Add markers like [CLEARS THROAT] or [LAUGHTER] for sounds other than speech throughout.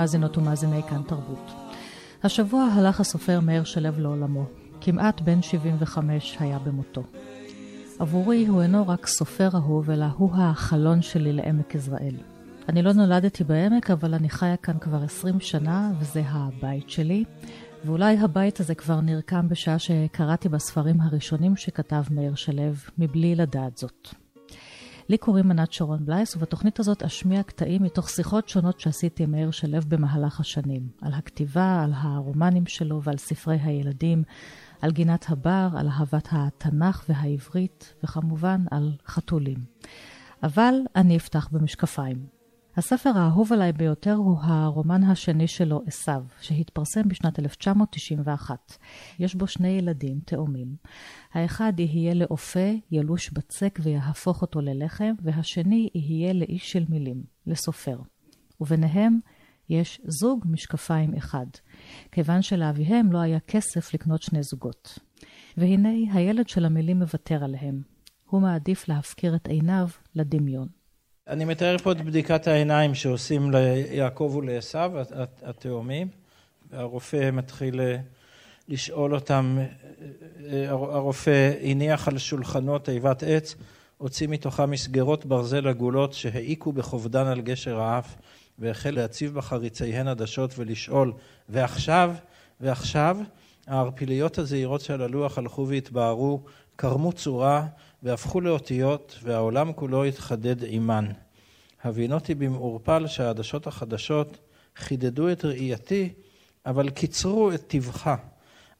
מאזינות ומאזיני כאן תרבות. השבוע הלך הסופר מאיר שלו לעולמו. כמעט בן 75 היה במותו. עבורי הוא אינו רק סופר אהוב, אלא הוא החלון שלי לעמק יזרעאל. אני לא נולדתי בעמק, אבל אני חיה כאן כבר 20 שנה, וזה הבית שלי. ואולי הבית הזה כבר נרקם בשעה שקראתי בספרים הראשונים שכתב מאיר שלו, מבלי לדעת זאת. לי קוראים ענת שרון בלייס, ובתוכנית הזאת אשמיע קטעים מתוך שיחות שונות שעשיתי עם מאיר שלו במהלך השנים. על הכתיבה, על הרומנים שלו ועל ספרי הילדים, על גינת הבר, על אהבת התנ"ך והעברית, וכמובן על חתולים. אבל אני אפתח במשקפיים. הספר האהוב עליי ביותר הוא הרומן השני שלו, עשיו, שהתפרסם בשנת 1991. יש בו שני ילדים, תאומים. האחד יהיה לאופה, ילוש בצק ויהפוך אותו ללחם, והשני יהיה לאיש של מילים, לסופר. וביניהם יש זוג משקפיים אחד, כיוון שלאביהם לא היה כסף לקנות שני זוגות. והנה הילד של המילים מוותר עליהם. הוא מעדיף להפקיר את עיניו לדמיון. אני מתאר פה את בדיקת העיניים שעושים ליעקב ולעשו, התאומים. הרופא מתחיל אה, לשאול אותם, אה, אה, הרופא הניח על שולחנו תיבת עץ, הוציא מתוכה מסגרות ברזל עגולות שהעיקו בכובדן על גשר האף, והחל להציב בחריציהן עדשות ולשאול, ועכשיו, ועכשיו, הערפיליות הזעירות שעל הלוח הלכו והתבהרו, קרמו צורה והפכו לאותיות, והעולם כולו התחדד עימן. הבינותי במעורפל שהעדשות החדשות חידדו את ראייתי, אבל קיצרו את טבחה.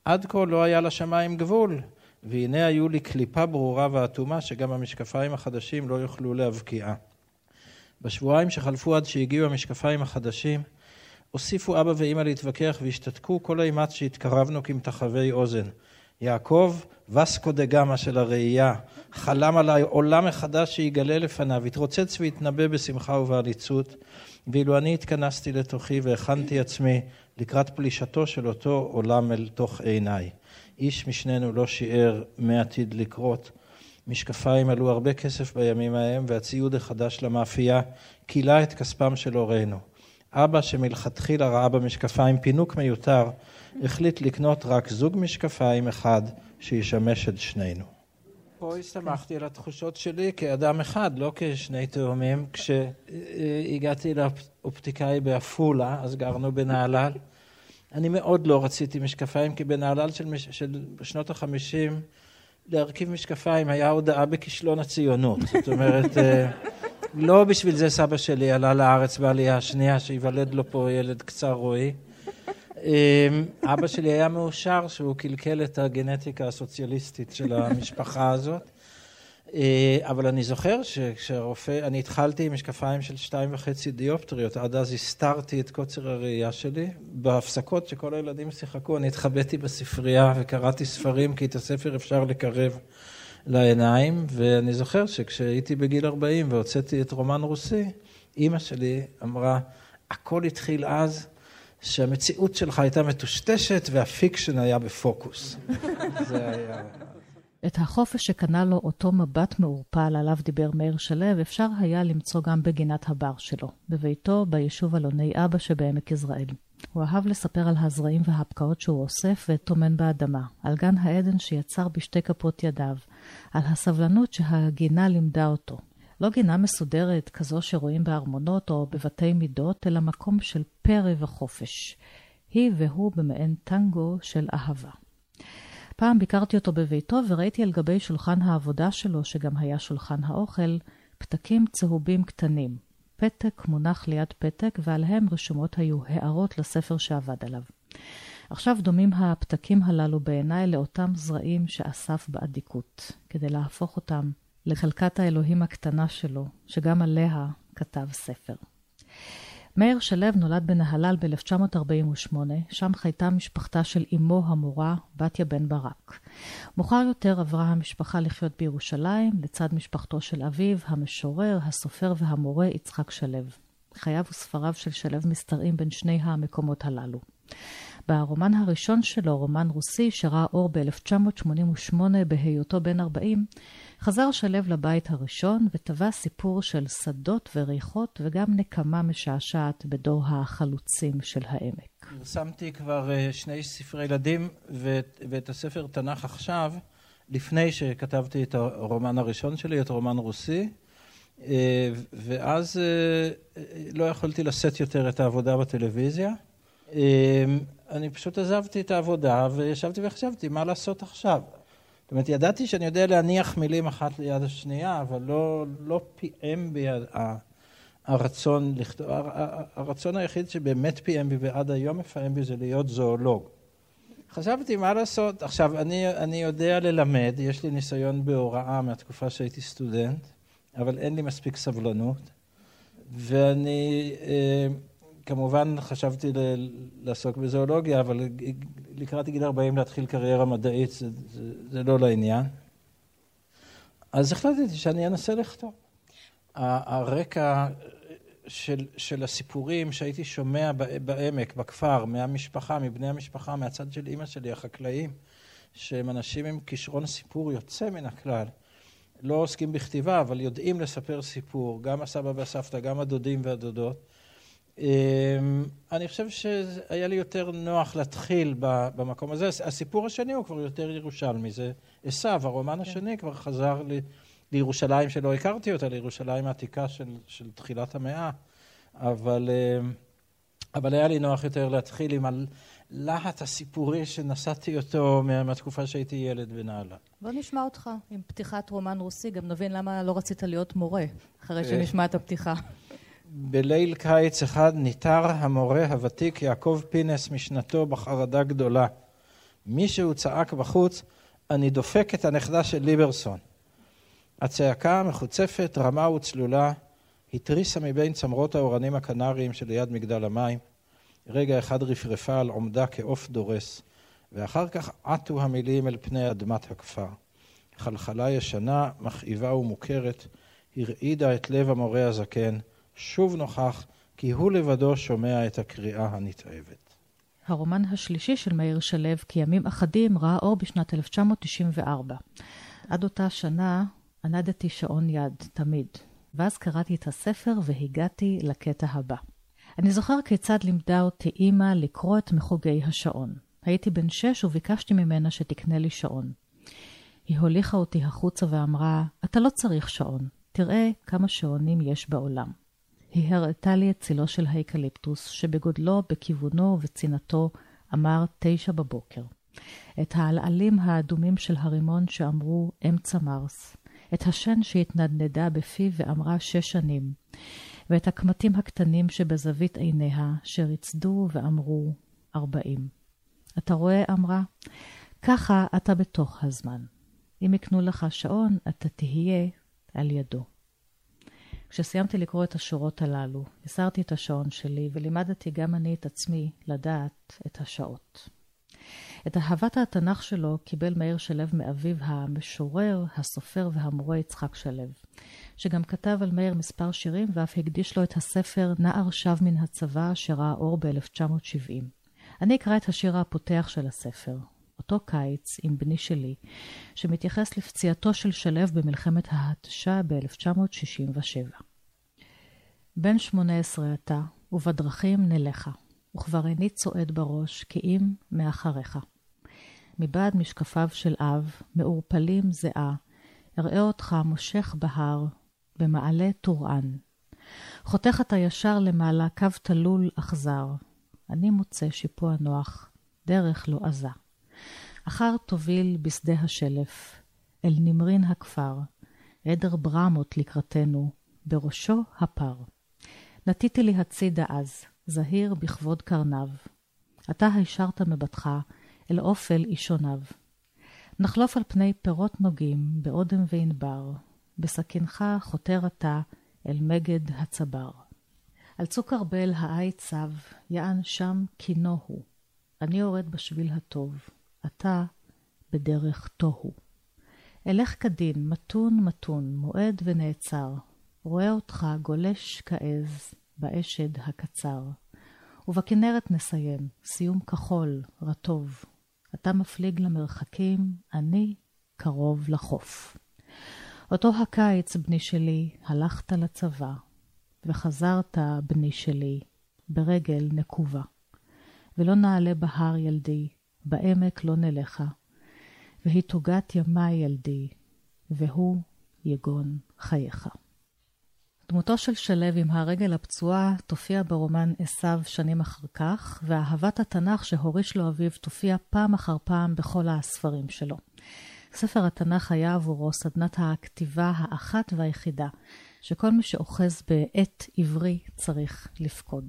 עד כה לא היה לשמיים גבול, והנה היו לי קליפה ברורה ואטומה שגם המשקפיים החדשים לא יוכלו להבקיעה. בשבועיים שחלפו עד שהגיעו המשקפיים החדשים, הוסיפו אבא ואימא להתווכח והשתתקו כל אימת שהתקרבנו כמתחווי אוזן. יעקב, וסקו דה גמא של הראייה, חלם על העולם מחדש שיגלה לפניו, התרוצץ והתנבא בשמחה ובעליצות, ואילו אני התכנסתי לתוכי והכנתי עצמי לקראת פלישתו של אותו עולם אל תוך עיניי. איש משנינו לא שיער מה עתיד לקרות. משקפיים עלו הרבה כסף בימים ההם, והציוד החדש למאפייה כילה את כספם של הורינו. אבא שמלכתחילה ראה במשקפיים פינוק מיותר, החליט לקנות רק זוג משקפיים אחד שישמש את שנינו. פה הסתמכתי על התחושות שלי כאדם אחד, לא כשני תאומים. כשהגעתי לאופטיקאי בעפולה, אז גרנו בנהלל. אני מאוד לא רציתי משקפיים, כי בנהלל של, של שנות החמישים להרכיב משקפיים היה הודעה בכישלון הציונות. זאת אומרת, אה, לא בשביל זה סבא שלי עלה לארץ בעלייה השנייה, שייוולד לו פה ילד קצר רועי. אמ, אבא שלי היה מאושר שהוא קלקל את הגנטיקה הסוציאליסטית של המשפחה הזאת. אה, אבל אני זוכר שכשהרופא, אני התחלתי עם משקפיים של שתיים וחצי דיופטריות, עד אז הסתרתי את קוצר הראייה שלי. בהפסקות שכל הילדים שיחקו, אני התחבאתי בספרייה וקראתי ספרים, כי את הספר אפשר לקרב לעיניים, ואני זוכר שכשהייתי בגיל 40 והוצאתי את רומן רוסי, אימא שלי אמרה, הכל התחיל אז שהמציאות שלך הייתה מטושטשת והפיקשן היה בפוקוס. זה היה... את החופש שקנה לו אותו מבט מעורפל עליו דיבר מאיר שלו, אפשר היה למצוא גם בגינת הבר שלו, בביתו ביישוב אלוני אבא שבעמק יזרעאל. הוא אהב לספר על הזרעים והפקעות שהוא אוסף וטומן באדמה, על גן העדן שיצר בשתי כפות ידיו, על הסבלנות שהגינה לימדה אותו. לא גינה מסודרת כזו שרואים בארמונות או בבתי מידות, אלא מקום של פרא וחופש. היא והוא במעין טנגו של אהבה. פעם ביקרתי אותו בביתו וראיתי על גבי שולחן העבודה שלו, שגם היה שולחן האוכל, פתקים צהובים קטנים. פתק מונח ליד פתק, ועליהם רשומות היו הערות לספר שעבד עליו. עכשיו דומים הפתקים הללו בעיניי לאותם זרעים שאסף באדיקות, כדי להפוך אותם לחלקת האלוהים הקטנה שלו, שגם עליה כתב ספר. מאיר שלו נולד בנהלל ב-1948, שם חייתה משפחתה של אמו המורה, בתיה בן ברק. מאוחר יותר עברה המשפחה לחיות בירושלים, לצד משפחתו של אביו, המשורר, הסופר והמורה יצחק שלו. חייו וספריו של שלו משתרעים בין שני המקומות הללו. ברומן הראשון שלו, רומן רוסי, שראה אור ב-1988 בהיותו בן 40, חזר שלו לבית הראשון וטבע סיפור של שדות וריחות וגם נקמה משעשעת בדור החלוצים של העמק. פרסמתי כבר אה, שני ספרי ילדים ואת, ואת הספר תנ"ך עכשיו, לפני שכתבתי את הרומן הראשון שלי, את רומן רוסי, אה, ואז אה, לא יכולתי לשאת יותר את העבודה בטלוויזיה. אני פשוט עזבתי את העבודה וישבתי וחשבתי מה לעשות עכשיו. זאת אומרת, ידעתי שאני יודע להניח מילים אחת ליד השנייה, אבל לא, לא פיעם בי הרצון לכתוב, הרצון היחיד שבאמת פיעם בי ועד היום מפעם בי זה להיות זואולוג. חשבתי מה לעשות, עכשיו אני, אני יודע ללמד, יש לי ניסיון בהוראה מהתקופה שהייתי סטודנט, אבל אין לי מספיק סבלנות, ואני אה, כמובן חשבתי ל- לעסוק בזואולוגיה, אבל לקראת גיל 40 להתחיל קריירה מדעית זה, זה, זה לא לעניין. אז החלטתי שאני אנסה לכתוב. הרקע של, של הסיפורים שהייתי שומע בעמק, בכפר, מהמשפחה, מבני המשפחה, מהצד של אימא שלי, החקלאים, שהם אנשים עם כישרון סיפור יוצא מן הכלל. לא עוסקים בכתיבה, אבל יודעים לספר סיפור, גם הסבא והסבתא, גם הדודים והדודות. אמ, אני חושב שהיה לי יותר נוח להתחיל במקום הזה. הסיפור השני הוא כבר יותר ירושלמי, זה עשו, הרומן כן. השני כבר חזר לי, לירושלים שלא הכרתי אותה, לירושלים העתיקה של, של תחילת המאה, אבל, אמ, אבל היה לי נוח יותר להתחיל עם הלהט הסיפורי שנשאתי אותו מהתקופה שהייתי ילד בנהלל. בוא נשמע אותך עם פתיחת רומן רוסי, גם נבין למה לא רצית להיות מורה, אחרי שנשמע את הפתיחה. בליל קיץ אחד ניתר המורה הוותיק יעקב פינס משנתו בחרדה גדולה. מישהו צעק בחוץ, אני דופק את הנכדה של ליברסון. הצעקה המחוצפת, רמה וצלולה, התריסה מבין צמרות האורנים הקנריים שליד מגדל המים. רגע אחד רפרפה על עומדה כעוף דורס, ואחר כך עטו המילים אל פני אדמת הכפר. חלחלה ישנה, מכאיבה ומוכרת, הרעידה את לב המורה הזקן, שוב נוכח כי הוא לבדו שומע את הקריאה הנתעבת. הרומן השלישי של מאיר שלו, כימים אחדים, ראה אור בשנת 1994. עד אותה שנה ענדתי שעון יד, תמיד. ואז קראתי את הספר והגעתי לקטע הבא. אני זוכר כיצד לימדה אותי אימא לקרוא את מחוגי השעון. הייתי בן שש וביקשתי ממנה שתקנה לי שעון. היא הוליכה אותי החוצה ואמרה, אתה לא צריך שעון, תראה כמה שעונים יש בעולם. היא הראתה לי את צילו של האקליפטוס, שבגודלו, בכיוונו ובצינתו אמר תשע בבוקר. את העלעלים האדומים של הרימון שאמרו אמצע מרס. את השן שהתנדנדה בפי ואמרה שש שנים. ואת הקמטים הקטנים שבזווית עיניה, שריצדו ואמרו ארבעים. אתה רואה, אמרה, ככה אתה בתוך הזמן. אם יקנו לך שעון, אתה תהיה על ידו. כשסיימתי לקרוא את השורות הללו, הסרתי את השעון שלי ולימדתי גם אני את עצמי לדעת את השעות. את אהבת התנ"ך שלו קיבל מאיר שלו מאביו המשורר, הסופר והמורה יצחק שלו, שגם כתב על מאיר מספר שירים ואף הקדיש לו את הספר "נער שב מן הצבא" שראה אור ב-1970. אני אקרא את השיר הפותח של הספר, אותו קיץ עם בני שלי, שמתייחס לפציעתו של שלו במלחמת ההתשה ב-1967. בן שמונה עשרה אתה, ובדרכים נלכה, וכבר איני צועד בראש, כי אם מאחריך. מבעד משקפיו של אב, מעורפלים זיעה, אראה אותך מושך בהר, במעלה טוראן. חותך אתה ישר למעלה, קו תלול אכזר. אני מוצא שיפוע נוח, דרך לא עזה. אחר תוביל בשדה השלף, אל נמרין הכפר, עדר ברמות לקראתנו, בראשו הפר. נטיתי לי הצידה אז, זהיר בכבוד קרניו. אתה הישרת מבטך אל אופל אישוניו. נחלוף על פני פירות נוגים, באודם וענבר, בסכינך חותר אתה אל מגד הצבר. על צוק ארבל העי צב, יען שם קינו הוא. אני יורד בשביל הטוב, אתה בדרך תוהו. אלך כדין, מתון מתון, מועד ונעצר, רואה אותך גולש כעז באשד הקצר. ובכנרת נסיים, סיום כחול, רטוב. אתה מפליג למרחקים, אני קרוב לחוף. אותו הקיץ, בני שלי, הלכת לצבא, וחזרת, בני שלי, ברגל נקובה. ולא נעלה בהר ילדי, בעמק לא נלכה, והיא תוגת ימי ילדי, והוא יגון חייך. דמותו של שלו עם הרגל הפצועה תופיע ברומן עשיו שנים אחר כך, ואהבת התנ"ך שהוריש לו אביו תופיע פעם אחר פעם בכל הספרים שלו. ספר התנ"ך היה עבורו סדנת הכתיבה האחת והיחידה, שכל מי שאוחז בעט עברי צריך לפקוד.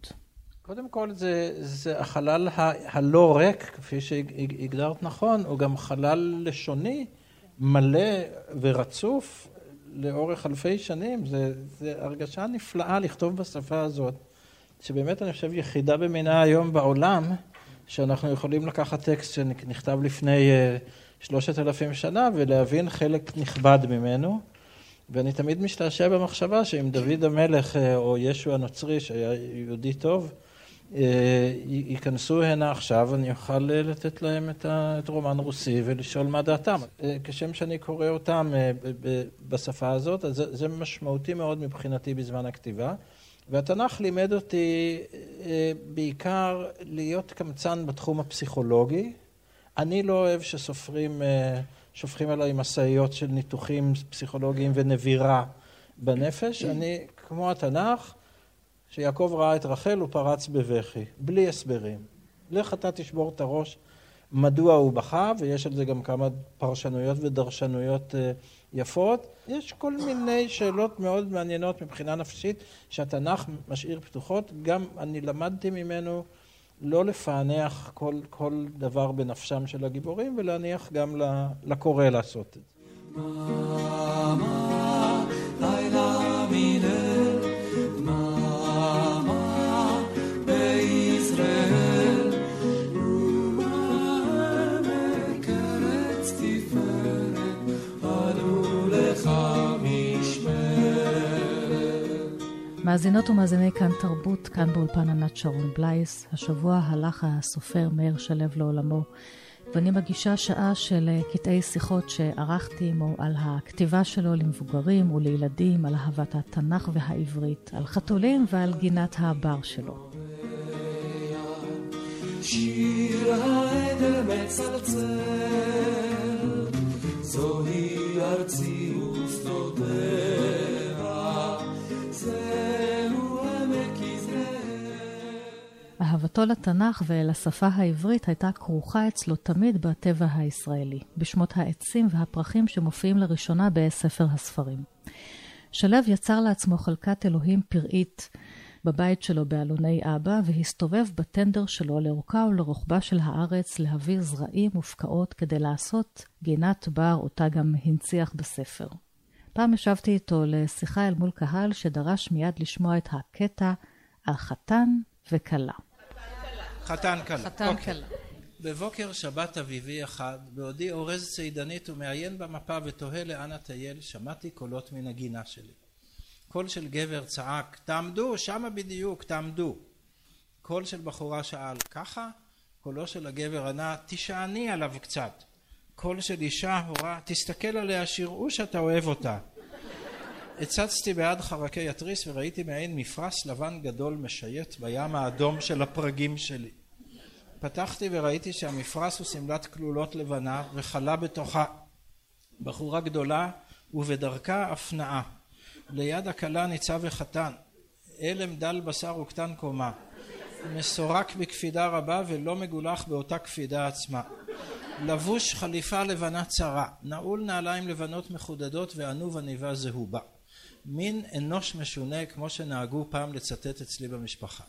קודם כל זה, זה החלל ה- הלא ריק, כפי שהגדרת נכון, הוא גם חלל לשוני מלא ורצוף לאורך אלפי שנים. זה, זה הרגשה נפלאה לכתוב בשפה הזאת, שבאמת אני חושב יחידה במינה היום בעולם, שאנחנו יכולים לקחת טקסט שנכתב לפני אה, שלושת אלפים שנה ולהבין חלק נכבד ממנו. ואני תמיד משתעשע במחשבה שאם דוד המלך אה, או ישו הנוצרי, שהיה יהודי טוב, ייכנסו הנה עכשיו, אני אוכל לתת להם את רומן רוסי ולשאול מה דעתם. אה, כשם שאני קורא אותם בשפה הזאת, אז זה משמעותי מאוד מבחינתי בזמן הכתיבה. והתנ"ך לימד אותי בעיקר להיות קמצן בתחום הפסיכולוגי. אני לא אוהב שסופרים... שופכים עליי משאיות של ניתוחים פסיכולוגיים ונבירה בנפש. אני, כמו התנ"ך, שיעקב ראה את רחל, הוא פרץ בבכי, בלי הסברים. לך אתה תשבור את הראש מדוע הוא בכה, ויש על זה גם כמה פרשנויות ודרשנויות אה, יפות. יש כל מיני שאלות מאוד מעניינות מבחינה נפשית שהתנ"ך משאיר פתוחות. גם אני למדתי ממנו לא לפענח כל, כל דבר בנפשם של הגיבורים, ולהניח גם לקורא לעשות את זה. מאזינות ומאזיני כאן תרבות, כאן באולפן ענת שרון בלייס. השבוע הלך הסופר מאיר שלו לעולמו, ואני מגישה שעה של קטעי שיחות שערכתי עמו על הכתיבה שלו למבוגרים ולילדים, על אהבת התנ"ך והעברית, על חתולים ועל גינת הבר שלו. שיר העדר מצלצל, זוהי ארצי ושדותיה. אהבתו לתנ"ך ולשפה העברית הייתה כרוכה אצלו תמיד בטבע הישראלי, בשמות העצים והפרחים שמופיעים לראשונה בספר הספרים. שלו יצר לעצמו חלקת אלוהים פראית בבית שלו באלוני אבא, והסתובב בטנדר שלו לאורכה ולרוחבה של הארץ להביא זרעים ופקעות כדי לעשות גינת בר, אותה גם הנציח בספר. פעם ישבתי איתו לשיחה אל מול קהל שדרש מיד לשמוע את הקטע על חתן וכלה. חתן כלה. חתן אוקיי. כלה. בבוקר שבת אביבי אחד, בעודי אורז צידנית ומעיין במפה ותוהה לאן אטייל, שמעתי קולות מן הגינה שלי. קול של גבר צעק, תעמדו, שמה בדיוק, תעמדו. קול של בחורה שאל, ככה? קולו של הגבר ענה, תשעני עליו קצת. קול של אישה הורה, תסתכל עליה, שיראו שאתה אוהב אותה. הצצתי בעד חרקי התריס וראיתי מעין מפרש לבן גדול משייט בים האדום של הפרגים שלי. פתחתי וראיתי שהמפרש הוא שמלת כלולות לבנה וחלה בתוכה בחורה גדולה ובדרכה הפנאה. ליד הכלה ניצב וחתן, אלם דל בשר וקטן קומה, מסורק בקפידה רבה ולא מגולח באותה קפידה עצמה. לבוש חליפה לבנה צרה, נעול נעליים לבנות מחודדות וענוב עניבה זהובה. מין אנוש משונה כמו שנהגו פעם לצטט אצלי במשפחה.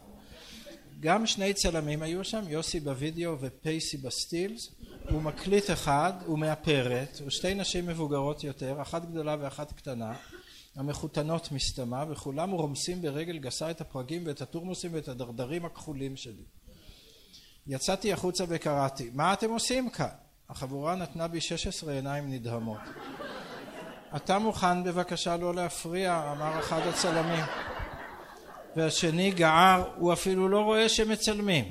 גם שני צלמים היו שם, יוסי בווידאו ופייסי בסטילס, הוא מקליט אחד, הוא מאפרת, ושתי נשים מבוגרות יותר, אחת גדולה ואחת קטנה, המחותנות מסתמה, וכולם רומסים ברגל גסה את הפרגים ואת התורמוסים ואת הדרדרים הכחולים שלי. יצאתי החוצה וקראתי, מה אתם עושים כאן? החבורה נתנה בי 16 עיניים נדהמות. אתה מוכן בבקשה לא להפריע, אמר אחד הצלמים. והשני גער, הוא אפילו לא רואה שמצלמים.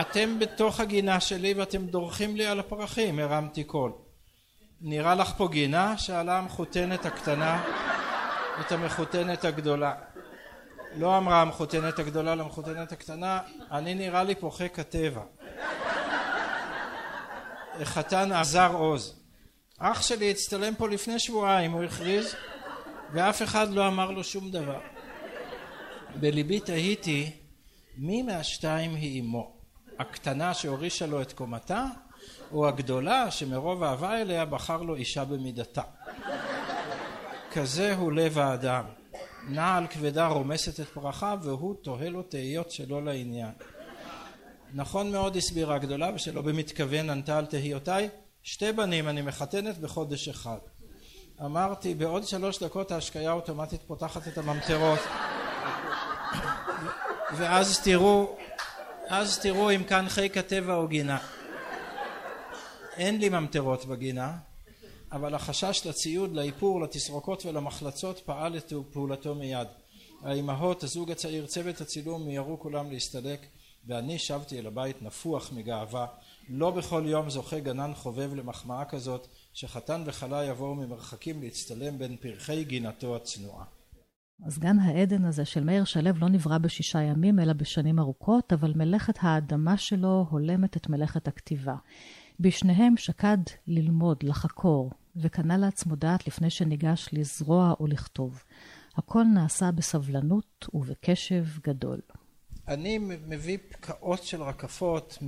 אתם בתוך הגינה שלי ואתם דורכים לי על הפרחים, הרמתי קול. נראה לך פה גינה? שאלה המחותנת הקטנה את המחותנת הגדולה. לא אמרה המחותנת הגדולה למחותנת הקטנה, אני נראה לי פה חיק הטבע. חתן עזר עוז. אח שלי הצטלם פה לפני שבועיים, הוא הכריז, ואף אחד לא אמר לו שום דבר. בליבי תהיתי, מי מהשתיים היא אמו? הקטנה שהורישה לו את קומתה, או הגדולה שמרוב אהבה אליה בחר לו אישה במידתה. כזה הוא לב האדם. נעל כבדה רומסת את פרחיו והוא תוהה לו תהיות שלא לעניין. נכון מאוד הסבירה הגדולה ושלא במתכוון ענתה על תהיותיי שתי בנים אני מחתנת בחודש אחד. אמרתי בעוד שלוש דקות ההשקיה האוטומטית פותחת את הממטרות ואז תראו אז תראו אם כאן חיק הטבע או גינה. אין לי ממטרות בגינה אבל החשש לציוד, לאיפור, לתסרוקות ולמחלצות פעל את פעולתו מיד. האימהות, הזוג הצעיר, צוות הצילום מיהרו כולם להסתלק ואני שבתי אל הבית נפוח מגאווה. לא בכל יום זוכה גנן חובב למחמאה כזאת שחתן וכלה יבואו ממרחקים להצטלם בין פרחי גינתו הצנועה. אז גן העדן הזה של מאיר שלו לא נברא בשישה ימים, אלא בשנים ארוכות, אבל מלאכת האדמה שלו הולמת את מלאכת הכתיבה. בשניהם שקד ללמוד, לחקור, וקנה לעצמו דעת לפני שניגש לזרוע או לכתוב. הכל נעשה בסבלנות ובקשב גדול. אני מביא פקעות של רקפות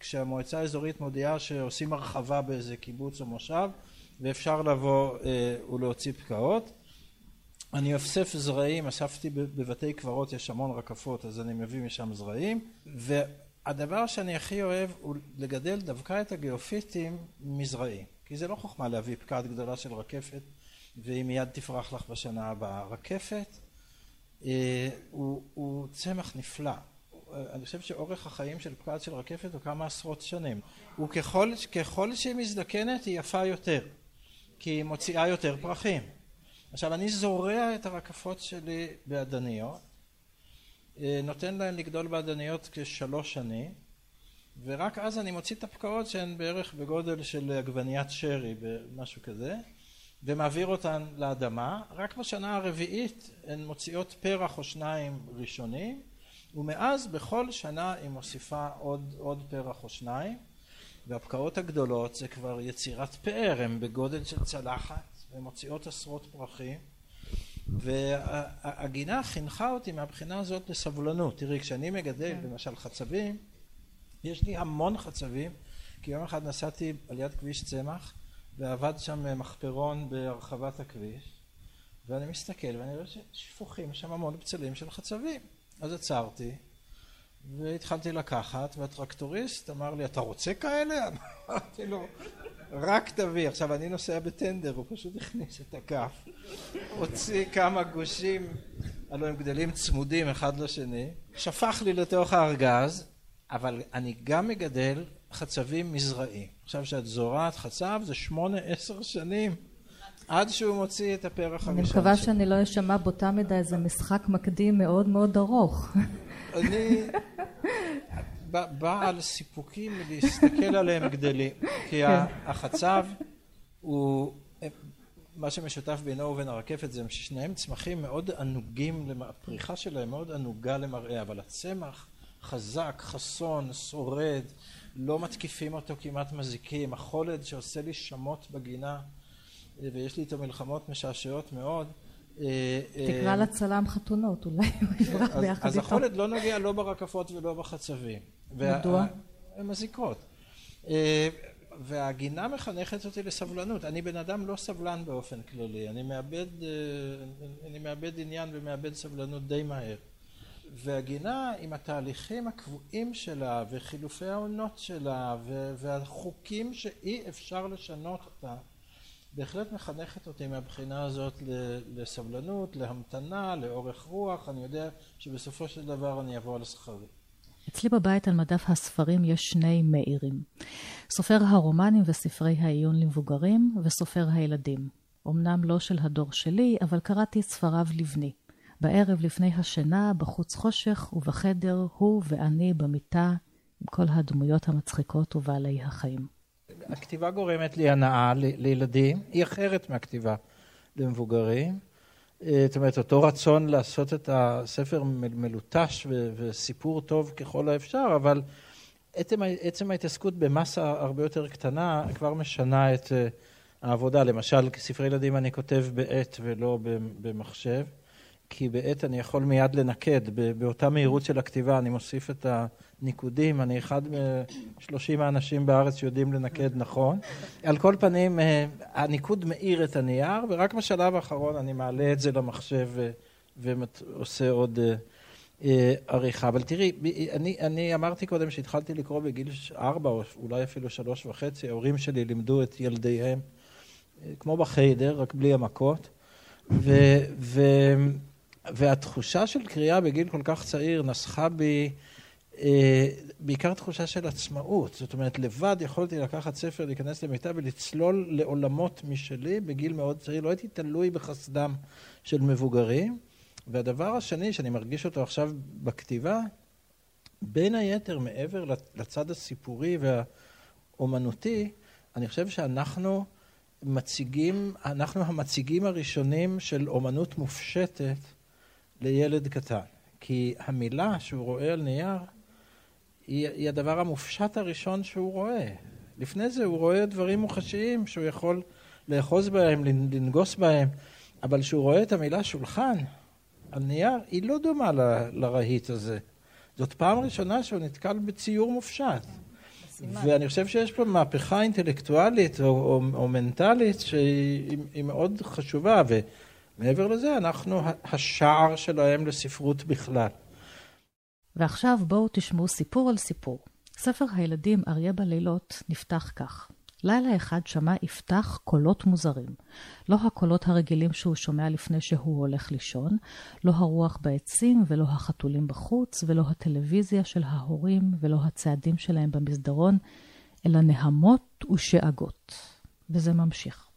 כשהמועצה האזורית מודיעה שעושים הרחבה באיזה קיבוץ או מושב ואפשר לבוא אה, ולהוציא פקעות. אני אוסף זרעים, אספתי בבתי קברות, יש המון רקפות, אז אני מביא משם זרעים, והדבר שאני הכי אוהב הוא לגדל דווקא את הגיאופיטים מזרעים, כי זה לא חוכמה להביא פקעת גדולה של רקפת והיא מיד תפרח לך בשנה הבאה. רקפת אה, הוא, צמח נפלא. אני חושב שאורך החיים של פקעת של רקפת הוא כמה עשרות שנים. וככל ככל שהיא מזדקנת היא יפה יותר, כי היא מוציאה יותר פרחים. עכשיו אני זורע את הרקפות שלי באדניות, אה, נותן להן לגדול באדניות כשלוש שנים, ורק אז אני מוציא את הפקעות שהן בערך בגודל של עגבניית שרי, משהו כזה, ומעביר אותן לאדמה, רק בשנה הרביעית הן מוציאות פרח או שניים ראשונים, ומאז בכל שנה היא מוסיפה עוד, עוד פרח או שניים, והפקעות הגדולות זה כבר יצירת פאר, הן בגודל של צלחת, והן מוציאות עשרות פרחים, והגינה חינכה אותי מהבחינה הזאת לסבלנות. תראי, כשאני מגדל כן. למשל חצבים, יש לי המון חצבים, כי יום אחד נסעתי על יד כביש צמח, ועבד שם מחפרון בהרחבת הכביש, ואני מסתכל ואני רואה ששפוכים שם המון בצלים של חצבים. אז עצרתי, והתחלתי לקחת, והטרקטוריסט אמר לי, אתה רוצה כאלה? [LAUGHS] אמרתי לו, רק תביא. עכשיו, אני נוסע בטנדר, הוא פשוט הכניס את הכף, הוציא כמה גושים, הלוא הם גדלים צמודים אחד לשני, שפך לי לתוך הארגז, אבל אני גם מגדל חצבים מזרעי. עכשיו כשאת זורעת חצב זה שמונה עשר שנים עד שהוא מוציא את הפרח הראשון אני מקווה שאני לא אשמע באותה מידה איזה משחק מקדים מאוד מאוד ארוך. אני בעל סיפוקים להסתכל עליהם גדלים כי כן. החצב הוא מה שמשותף בינו ובין הרקפת זה ששניהם צמחים מאוד ענוגים, הפריחה שלהם מאוד ענוגה למראה אבל הצמח חזק, חסון, שורד לא מתקיפים אותו כמעט מזיקים, החולד שעושה לי שמות בגינה ויש לי איתו מלחמות משעשעות מאוד. אה, תקרא אה, לצלם חתונות, אולי הוא יברח ביחד איתו. אז החולד לא נוגע לא ברקפות ולא בחצבים. מדוע? הן מזיקות. והגינה מחנכת אותי לסבלנות. אני בן אדם לא סבלן באופן כללי, אני מאבד, אני מאבד עניין ומאבד סבלנות די מהר. והגינה עם התהליכים הקבועים שלה וחילופי העונות שלה והחוקים שאי אפשר לשנות אותה בהחלט מחנכת אותי מהבחינה הזאת לסבלנות, להמתנה, לאורך רוח, אני יודע שבסופו של דבר אני אבוא על שכרי. אצלי בבית על מדף הספרים יש שני מאירים. סופר הרומנים וספרי העיון למבוגרים וסופר הילדים. אמנם לא של הדור שלי, אבל קראתי את ספריו לבני. בערב לפני השינה, בחוץ חושך, ובחדר הוא ואני במיטה, עם כל הדמויות המצחיקות ובעלי החיים. הכתיבה גורמת לי הנאה לילדים, היא אחרת מהכתיבה למבוגרים. אה, זאת אומרת, אותו רצון לעשות את הספר מלוטש וסיפור טוב ככל האפשר, אבל עצם, עצם ההתעסקות במסה הרבה יותר קטנה כבר משנה את אה, העבודה. למשל, כספרי ילדים אני כותב בעט ולא במחשב. כי בעת אני יכול מיד לנקד, באותה מהירות של הכתיבה אני מוסיף את הניקודים, אני אחד משלושים האנשים בארץ שיודעים לנקד נכון. על כל פנים, אה, הניקוד מאיר את הנייר, ורק בשלב האחרון אני מעלה את זה למחשב ועושה עוד אה, אה, עריכה. אבל תראי, אני, אני אמרתי קודם שהתחלתי לקרוא בגיל ארבע, או אולי אפילו שלוש וחצי, ההורים שלי לימדו את ילדיהם, כמו בחיידר, רק בלי המכות. ו, ו, והתחושה של קריאה בגיל כל כך צעיר נסחה בי אה, בעיקר תחושה של עצמאות. זאת אומרת, לבד יכולתי לקחת ספר, להיכנס למיטה ולצלול לעולמות משלי בגיל מאוד צעיר. לא הייתי תלוי בחסדם של מבוגרים. והדבר השני שאני מרגיש אותו עכשיו בכתיבה, בין היתר, מעבר לצד הסיפורי והאומנותי, אני חושב שאנחנו מציגים, אנחנו המציגים הראשונים של אומנות מופשטת לילד קטן. כי המילה שהוא רואה על נייר היא, היא הדבר המופשט הראשון שהוא רואה. לפני זה הוא רואה דברים מוחשיים שהוא יכול לאחוז בהם, לנגוס בהם, אבל כשהוא רואה את המילה שולחן על נייר, היא לא דומה ל, לרהיט הזה. זאת פעם ראשונה שהוא נתקל בציור מופשט. ואני חושב שיש פה מהפכה אינטלקטואלית או, או, או מנטלית שהיא מאוד חשובה. ו, מעבר לזה, אנחנו השער שלהם לספרות בכלל. ועכשיו בואו תשמעו סיפור על סיפור. ספר הילדים אריה בלילות נפתח כך: לילה אחד שמע יפתח קולות מוזרים. לא הקולות הרגילים שהוא שומע לפני שהוא הולך לישון, לא הרוח בעצים ולא החתולים בחוץ, ולא הטלוויזיה של ההורים ולא הצעדים שלהם במסדרון, אלא נהמות ושאגות. וזה ממשיך.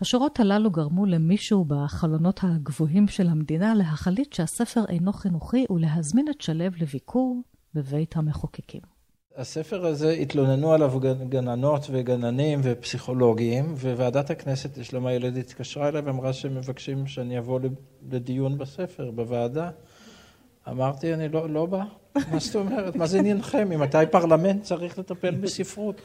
השורות הללו גרמו למישהו בחלונות הגבוהים של המדינה להחליט שהספר אינו חינוכי ולהזמין את שלו לביקור בבית המחוקקים. הספר הזה התלוננו עליו גננות וגננים ופסיכולוגים, וועדת הכנסת לשלום הילד התקשרה אליי ואמרה שהם מבקשים שאני אבוא לדיון בספר, בוועדה. אמרתי, אני לא, לא בא. [LAUGHS] מה זאת אומרת? מה זה עניינכם? ממתי פרלמנט צריך לטפל בספרות?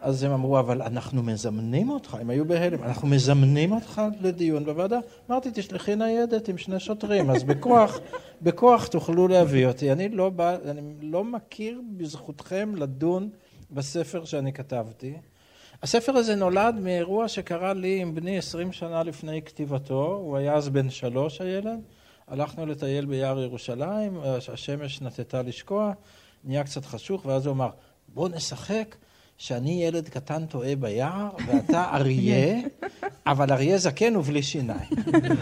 אז הם אמרו, אבל אנחנו מזמנים אותך, הם היו בהלם, אנחנו מזמנים אותך לדיון בוועדה. אמרתי, תשלחי ניידת עם שני שוטרים, אז בכוח, [LAUGHS] בכוח תוכלו להביא אותי. אני לא בא, אני לא מכיר בזכותכם לדון בספר שאני כתבתי. הספר הזה נולד מאירוע שקרה לי עם בני עשרים שנה לפני כתיבתו, הוא היה אז בן שלוש הילד, הלכנו לטייל ביער ירושלים, השמש נטטה לשקוע, נהיה קצת חשוך, ואז הוא אמר, בוא נשחק שאני ילד קטן טועה ביער, ואתה [LAUGHS] אריה, אבל אריה זקן ובלי שיניים.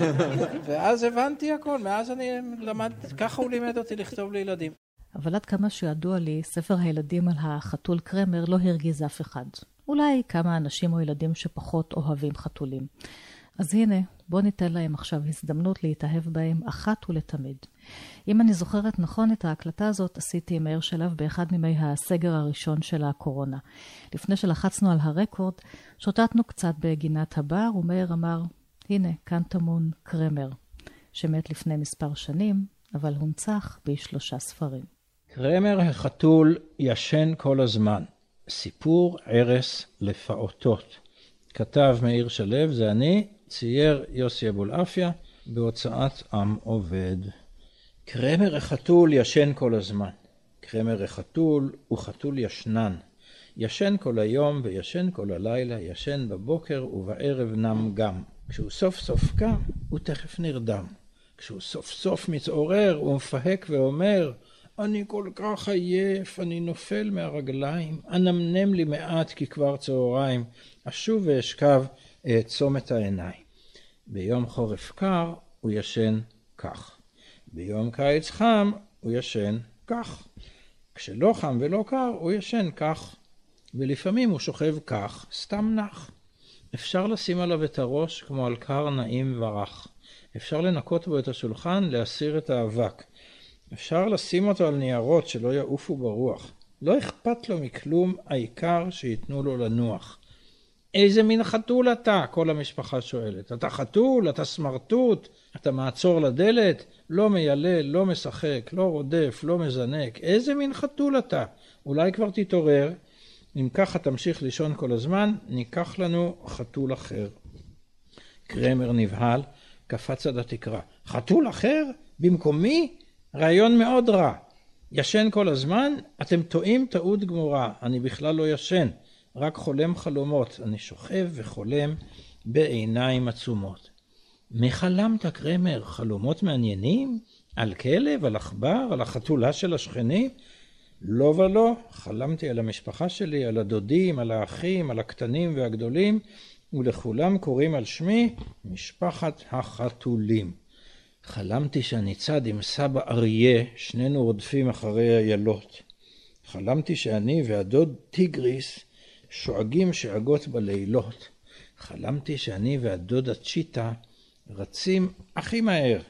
[LAUGHS] ואז הבנתי הכל, מאז אני למד, ככה הוא לימד אותי לכתוב לילדים. אבל עד כמה שידוע לי, ספר הילדים על החתול קרמר לא הרגיז אף אחד. אולי כמה אנשים או ילדים שפחות אוהבים חתולים. אז הנה, בואו ניתן להם עכשיו הזדמנות להתאהב בהם אחת ולתמיד. אם אני זוכרת נכון את ההקלטה הזאת, עשיתי עם מאיר שלו באחד מימי הסגר הראשון של הקורונה. לפני שלחצנו על הרקורד, שוטטנו קצת בגינת הבר, ומאיר אמר, הנה, כאן טמון קרמר, שמת לפני מספר שנים, אבל הונצח בשלושה ספרים. קרמר החתול ישן כל הזמן. סיפור ערש לפעוטות. כתב מאיר שלו, זה אני, צייר יוסי אבולעפיה, בהוצאת עם עובד. קרמר החתול ישן כל הזמן. קרמר החתול הוא חתול ישנן. ישן כל היום וישן כל הלילה, ישן בבוקר ובערב נם גם. כשהוא סוף סוף קם, הוא תכף נרדם. כשהוא סוף סוף מתעורר, הוא מפהק ואומר, אני כל כך עייף, אני נופל מהרגליים, אנמנם לי מעט כי כבר צהריים, אשוב ואשכב, אעצום את העיניים. ביום חורף קר הוא ישן כך. ביום קיץ חם הוא ישן כך. כשלא חם ולא קר הוא ישן כך. ולפעמים הוא שוכב כך, סתם נח. אפשר לשים עליו את הראש כמו על קר נעים ורך. אפשר לנקות בו את השולחן, להסיר את האבק. אפשר לשים אותו על ניירות שלא יעופו ברוח. לא אכפת לו מכלום, העיקר שייתנו לו לנוח. איזה מין חתול אתה? כל המשפחה שואלת. אתה חתול? אתה סמרטוט? אתה מעצור לדלת? לא מיילל, לא משחק, לא רודף, לא מזנק. איזה מין חתול אתה? אולי כבר תתעורר. אם ככה תמשיך לישון כל הזמן, ניקח לנו חתול אחר. קרמר נבהל, קפץ עד התקרה. חתול אחר? במקומי? רעיון מאוד רע. ישן כל הזמן? אתם טועים טעות גמורה. אני בכלל לא ישן. רק חולם חלומות. אני שוכב וחולם בעיניים עצומות. מי חלמת, קרמר? חלומות מעניינים? על כלב? על עכבר? על החתולה של השכנים? לא ולא, חלמתי על המשפחה שלי, על הדודים, על האחים, על הקטנים והגדולים, ולכולם קוראים על שמי משפחת החתולים. חלמתי שאני צד עם סבא אריה, שנינו רודפים אחרי איילות. חלמתי שאני והדוד טיגריס שואגים שאגות בלילות. חלמתי שאני והדוד הצ'יטה רצים הכי מהר.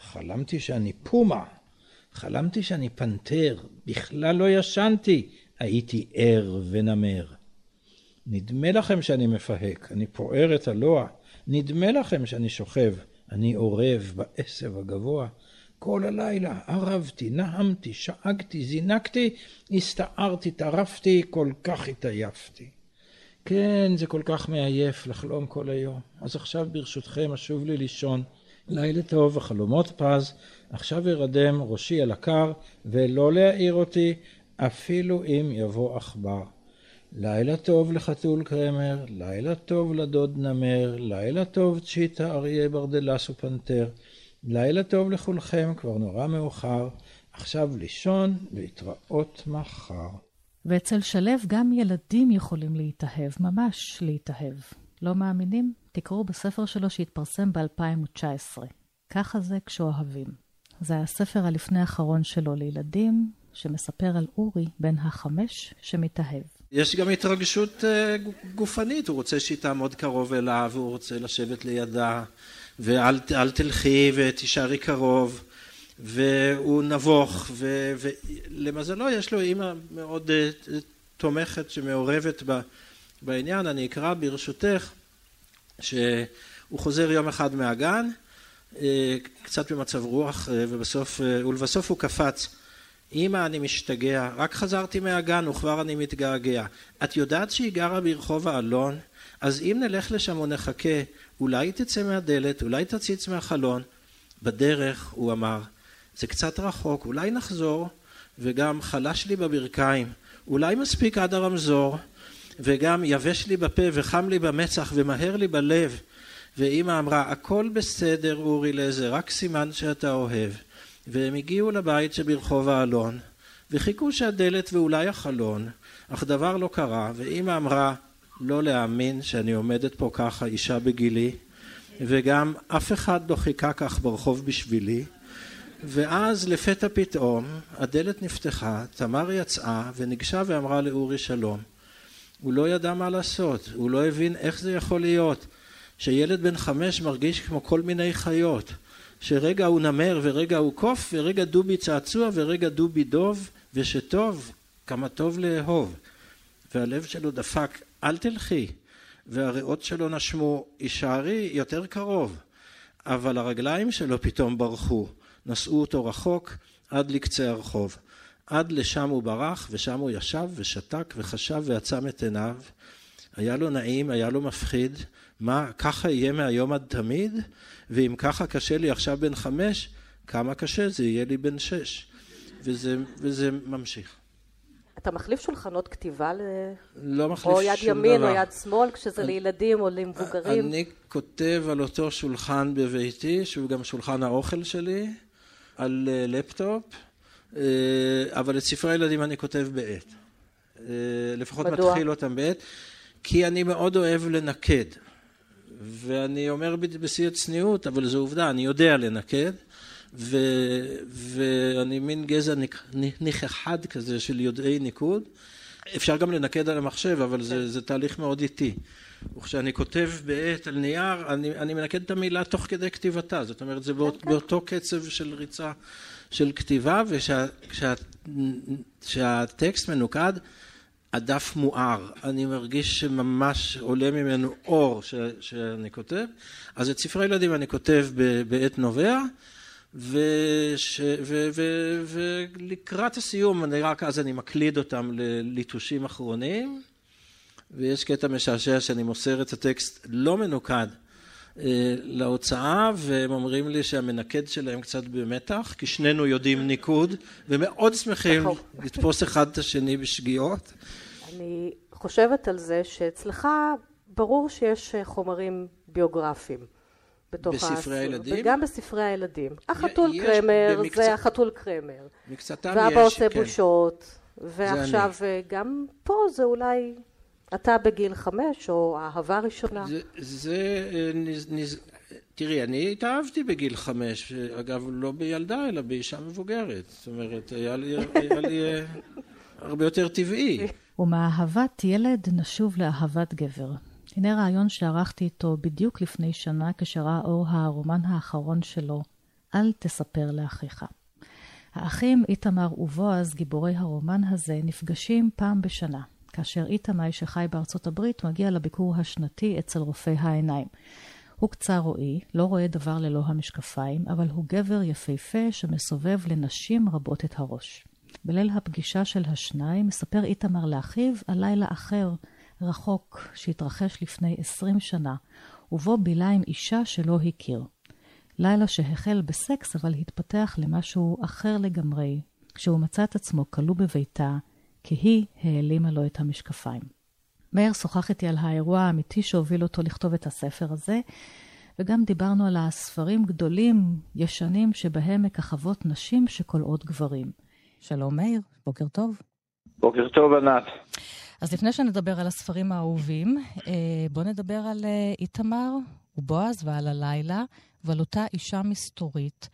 חלמתי שאני פומה. חלמתי שאני פנתר. בכלל לא ישנתי. הייתי ער ונמר. נדמה לכם שאני מפהק, אני פוער את הלוע. נדמה לכם שאני שוכב, אני אורב בעשב הגבוה. כל הלילה ערבתי, נהמתי, שאגתי, זינקתי, הסתערתי, טרפתי, כל כך התעייפתי. כן, זה כל כך מעייף לחלום כל היום. אז עכשיו ברשותכם אשוב לי לישון. לילה טוב וחלומות פז, עכשיו ארדם ראשי על הקר, ולא להעיר אותי, אפילו אם יבוא עכבר. לילה טוב לחתול קרמר, לילה טוב לדוד נמר, לילה טוב צ'יטה, אריה, ברדלס ופנתר. לילה טוב לכולכם, כבר נורא מאוחר, עכשיו לישון, להתראות מחר. ואצל שלו גם ילדים יכולים להתאהב, ממש להתאהב. לא מאמינים? תקראו בספר שלו שהתפרסם ב-2019. ככה זה כשאוהבים. זה הספר הלפני האחרון שלו לילדים, שמספר על אורי בן החמש שמתאהב. יש גם התרגשות אה, גופנית, הוא רוצה שהיא תעמוד קרוב אליו, הוא רוצה לשבת לידה, ואל תלכי ותישארי קרוב, והוא נבוך, ולמזלו יש לו אימא מאוד אה, תומכת שמעורבת בעניין. אני אקרא ברשותך שהוא חוזר יום אחד מהגן, אה, קצת במצב רוח, ובסוף, ולבסוף הוא קפץ. אמא, אני משתגע, רק חזרתי מהגן וכבר אני מתגעגע. את יודעת שהיא גרה ברחוב האלון? אז אם נלך לשם ונחכה, אולי תצא מהדלת, אולי תציץ מהחלון. בדרך, הוא אמר, זה קצת רחוק, אולי נחזור, וגם חלש לי בברכיים, אולי מספיק עד הרמזור, וגם יבש לי בפה וחם לי במצח ומהר לי בלב. ואימא אמרה, הכל בסדר אורי לזה, רק סימן שאתה אוהב. והם הגיעו לבית שברחוב האלון, וחיכו שהדלת ואולי החלון, אך דבר לא קרה, ואימא אמרה, לא להאמין שאני עומדת פה ככה, אישה בגילי, וגם אף אחד לא חיכה כך ברחוב בשבילי. ואז לפתע פתאום הדלת נפתחה, תמר יצאה וניגשה ואמרה לאורי שלום. הוא לא ידע מה לעשות, הוא לא הבין איך זה יכול להיות שילד בן חמש מרגיש כמו כל מיני חיות. שרגע הוא נמר ורגע הוא קוף ורגע דובי צעצוע ורגע דובי דוב ושטוב כמה טוב לאהוב והלב שלו דפק אל תלכי והריאות שלו נשמו הישארי יותר קרוב. אבל הרגליים שלו פתאום ברחו נשאו אותו רחוק עד לקצה הרחוב. עד לשם הוא ברח ושם הוא ישב ושתק וחשב ועצם את עיניו. היה לו נעים היה לו מפחיד. מה ככה יהיה מהיום עד תמיד? ואם ככה קשה לי עכשיו בן חמש, כמה קשה זה יהיה לי בן שש. וזה, וזה ממשיך. אתה מחליף שולחנות כתיבה ל... לא מחליף שום דבר. או יד ימין או יד שמאל, כשזה אני, לילדים או למבוגרים? אני כותב על אותו שולחן בביתי, שהוא גם שולחן האוכל שלי, על uh, לפטופ, uh, אבל את ספרי הילדים אני כותב בעט. Uh, לפחות מדוע? מתחיל אותם בעט, כי אני מאוד אוהב לנקד. ואני אומר בשיא הצניעות, אבל זו עובדה, אני יודע לנקד. ו, ואני מין גזע ניחחד כזה של יודעי ניקוד. אפשר גם לנקד על המחשב, אבל זה, כן. זה תהליך מאוד איטי. וכשאני כותב בעט על נייר, אני, אני מנקד את המילה תוך כדי כתיבתה. זאת אומרת, זה באות, כן. באותו קצב של ריצה של כתיבה, וכשהטקסט מנוקד, הדף מואר. אני מרגיש שממש עולה ממנו אור ש, שאני כותב. אז את ספרי ילדים אני כותב בעת נובע. וש, ו, ו, ולקראת הסיום, אני רק אז אני מקליד אותם לליטושים אחרונים, ויש קטע משעשע שאני מוסר את הטקסט לא מנוקד אה, להוצאה, והם אומרים לי שהמנקד שלהם קצת במתח, כי שנינו יודעים ניקוד, ומאוד שמחים נכון. לתפוס אחד את השני בשגיאות. אני חושבת על זה שאצלך ברור שיש חומרים ביוגרפיים. בתוך בספרי. הילדים? וגם בספרי הילדים. החתול יש, קרמר במקצת... זה החתול קרמר. מקצתם יש, ואבא עושה כן. בושות. ועכשיו אה, גם פה זה אולי אתה בגיל חמש, או אהבה ראשונה. זה, זה אה, נז, נז... תראי, אני התאהבתי בגיל חמש, אגב, לא בילדה, אלא באישה מבוגרת. זאת אומרת, היה לי, היה לי אה, הרבה יותר טבעי. [LAUGHS] ומאהבת ילד נשוב לאהבת גבר. הנה רעיון שערכתי איתו בדיוק לפני שנה כשראה אור הרומן האחרון שלו, אל תספר לאחיך. האחים איתמר ובועז, גיבורי הרומן הזה, נפגשים פעם בשנה, כאשר איתמר, שחי בארצות הברית, מגיע לביקור השנתי אצל רופא העיניים. הוא קצר רואי, לא רואה דבר ללא המשקפיים, אבל הוא גבר יפהפה שמסובב לנשים רבות את הראש. בליל הפגישה של השניים מספר איתמר לאחיו על לילה אחר רחוק שהתרחש לפני עשרים שנה, ובו בילה עם אישה שלא הכיר. לילה שהחל בסקס אבל התפתח למשהו אחר לגמרי, כשהוא מצא את עצמו כלוא בביתה, כי היא העלימה לו את המשקפיים. מאיר שוחח איתי על האירוע האמיתי שהוביל אותו לכתוב את הספר הזה, וגם דיברנו על הספרים גדולים, ישנים, שבהם מככבות נשים שכולאות גברים. שלום מאיר, בוקר טוב. בוקר טוב, ענת. אז לפני שנדבר על הספרים האהובים, אה, בואו נדבר על אה, איתמר ובועז ועל הלילה, ועל אותה אישה מסתורית,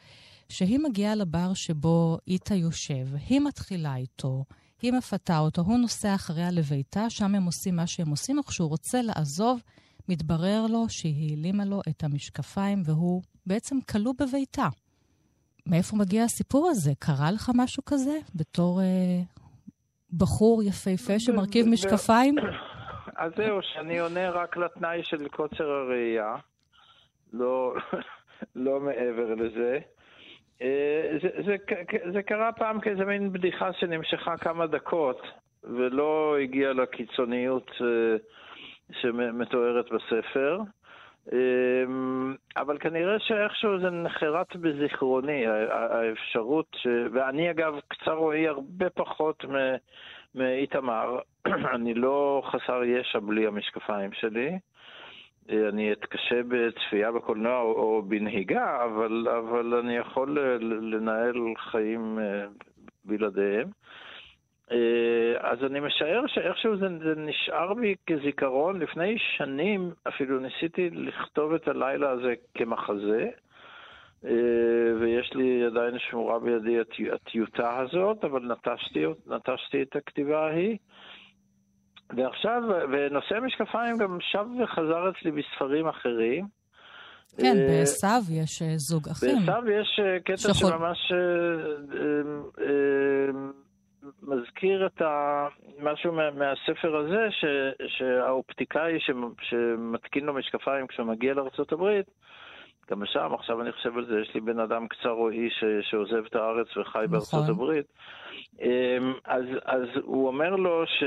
שהיא מגיעה לבר שבו איתה יושב, היא מתחילה איתו, היא מפתה אותו, הוא נוסע אחריה לביתה, שם הם עושים מה שהם עושים, וכשהוא רוצה לעזוב, מתברר לו שהיא העלימה לו את המשקפיים, והוא בעצם כלוא בביתה. מאיפה מגיע הסיפור הזה? קרה לך משהו כזה בתור אה, בחור יפהפה שמרכיב משקפיים? אז זהו, שאני עונה רק לתנאי של קוצר הראייה, לא, [LAUGHS] לא מעבר לזה. אה, זה, זה, זה קרה פעם כאיזה מין בדיחה שנמשכה כמה דקות, ולא הגיעה לקיצוניות אה, שמתוארת בספר. אמ, אבל כנראה שאיכשהו זה נחרט בזיכרוני, האפשרות, ש... ואני אגב קצר רואי הרבה פחות מאיתמר, [CLEARS THROAT] אני לא חסר ישע בלי המשקפיים שלי. אני אתקשה בצפייה בקולנוע או בנהיגה, אבל, אבל אני יכול לנהל חיים אה, בלעדיהם. אה, אז אני משער שאיכשהו זה, זה נשאר בי כזיכרון. לפני שנים אפילו ניסיתי לכתוב את הלילה הזה כמחזה, אה, ויש לי עדיין שמורה בידי הטיוטה הזאת, אבל נטשתי, נטשתי את הכתיבה ההיא. ועכשיו, ונושא המשקפיים גם שב וחזר אצלי בספרים אחרים. כן, אה, בעשיו יש זוג אחים. בעשיו יש קטע שחול... שממש מזכיר את ה... משהו מה... מהספר הזה, ש... שהאופטיקאי ש... שמתקין לו משקפיים כשהוא מגיע לארה"ב, גם שם, עכשיו אני חושב על זה, יש לי בן אדם קצר רועי ש... שעוזב את הארץ וחי נכון. בארצות הברית. אמ, אז, אז הוא אומר לו ש...